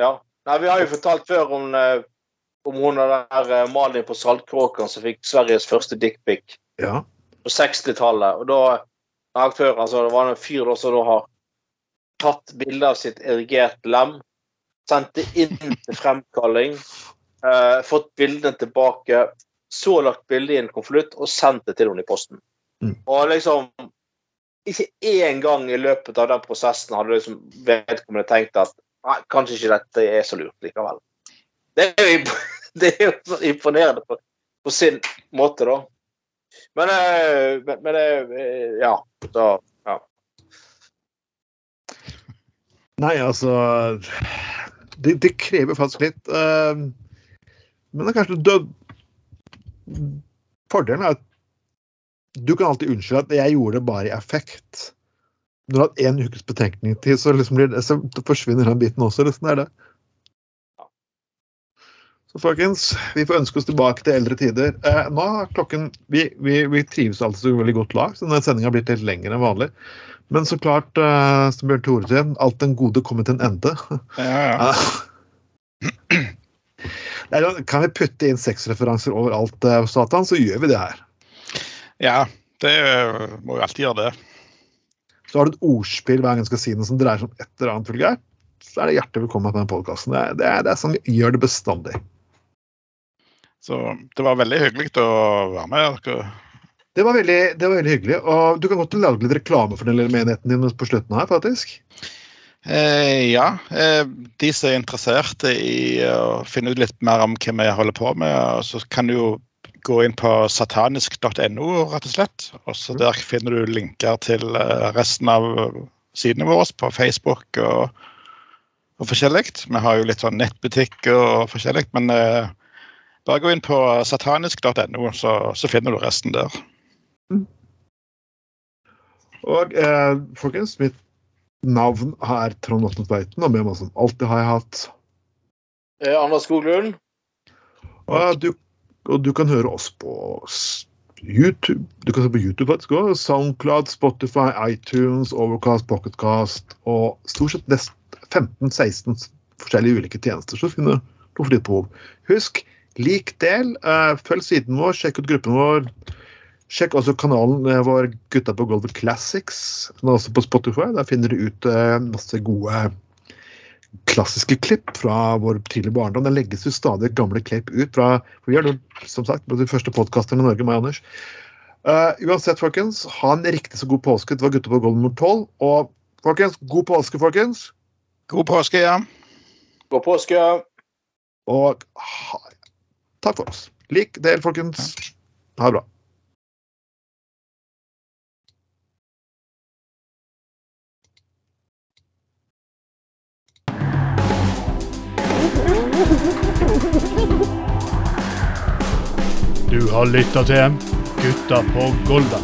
Ja. Nei, vi har jo fortalt før om, eh, om hun der eh, Malin på Saltkråkan som fikk Sveriges første dickpic. ja. på 60-tallet. Og da før, altså Det var en fyr da som da har tatt bilde av sitt erigerte lem, sendt det inn til fremkalling, eh, fått bildene tilbake, så lagt bildet i en konvolutt og sendt det til henne i posten. Mm. Og liksom Ikke én gang i løpet av den prosessen hadde liksom vedkommende tenkt at nei, kanskje ikke dette er så lurt likevel. Det er jo, det er jo imponerende på, på sin måte, da. Men, eh, men, men eh, ja. Så, ja. Nei, altså Det, det krever faktisk litt. eh, men det er kanskje død... Fordelen er at du kan alltid unnskylde at 'jeg gjorde det bare i affekt'. Når du har hatt én ukes betenkningstid, så, liksom det, så forsvinner den biten også. Liksom, det er det. Så folkens, vi får ønske oss tilbake til eldre tider. Eh, nå er klokken Vi, vi, vi trives altså så veldig godt lag, så denne sendinga har blitt litt lengre enn vanlig. Men så klart, eh, som Bjørn Tore sier, alt den gode kommer til en ende. Ja, ja. Nei, kan vi putte inn sexreferanser overalt, eh, Satan, så gjør vi det her. ja, det eh, må jo alltid gjøre det. Så har du et ordspill hver gang du skal si noe som dreier seg om et eller annet vulgært, så er det hjertelig velkommen til den podkasten. Det, det, det er sånn vi gjør det bestandig. Så det var veldig hyggelig å være med. dere. Det var veldig, det var veldig hyggelig. Og du kan godt lage litt reklame for den lille menigheten din på slutten her, faktisk. Eh, ja, eh, de som er interessert i å finne ut litt mer om hva vi holder på med, så kan du jo gå inn på satanisk.no, rett og slett. Og så der finner du linker til eh, resten av sidene våre på Facebook og, og forskjellig. Vi har jo litt sånn nettbutikk og forskjellig, men eh, bare gå inn på satanisk.no, så, så finner du resten der. Og eh, folkens, mitt navn er Trond Otto Tveiten, og med meg som alltid har jeg hatt Eh, Anders Skoglund. Og du, og du kan høre oss på YouTube. Du kan se på YouTube faktisk også. Soundcloud, Spotify, iTunes, Overcast, Pocketcast og stort sett nest 15-16 forskjellige ulike tjenester. Så finner du for ditt behov. Husk, lik del. eh, følg siden vår, sjekk ut gruppen vår. Sjekk også kanalen eh, vår Gutta på Golden Classics. Den er også på Spotify. Der finner du ut eh, masse gode klassiske klipp fra vår tidlige barndom. Det legges jo stadig gamle klipp ut fra for Vi er som sagt de første podkasterne i Norge, meg og Anders. Uh, uansett, folkens, ha en riktig så god påske. Det var Gutta på gulvet nummer tolv. Og folkens, god påske, folkens. God påske, ja. God påske. Og ha, takk for oss. Lik, del, folkens. Ha det bra. Du har lytta til Gutta på Golda.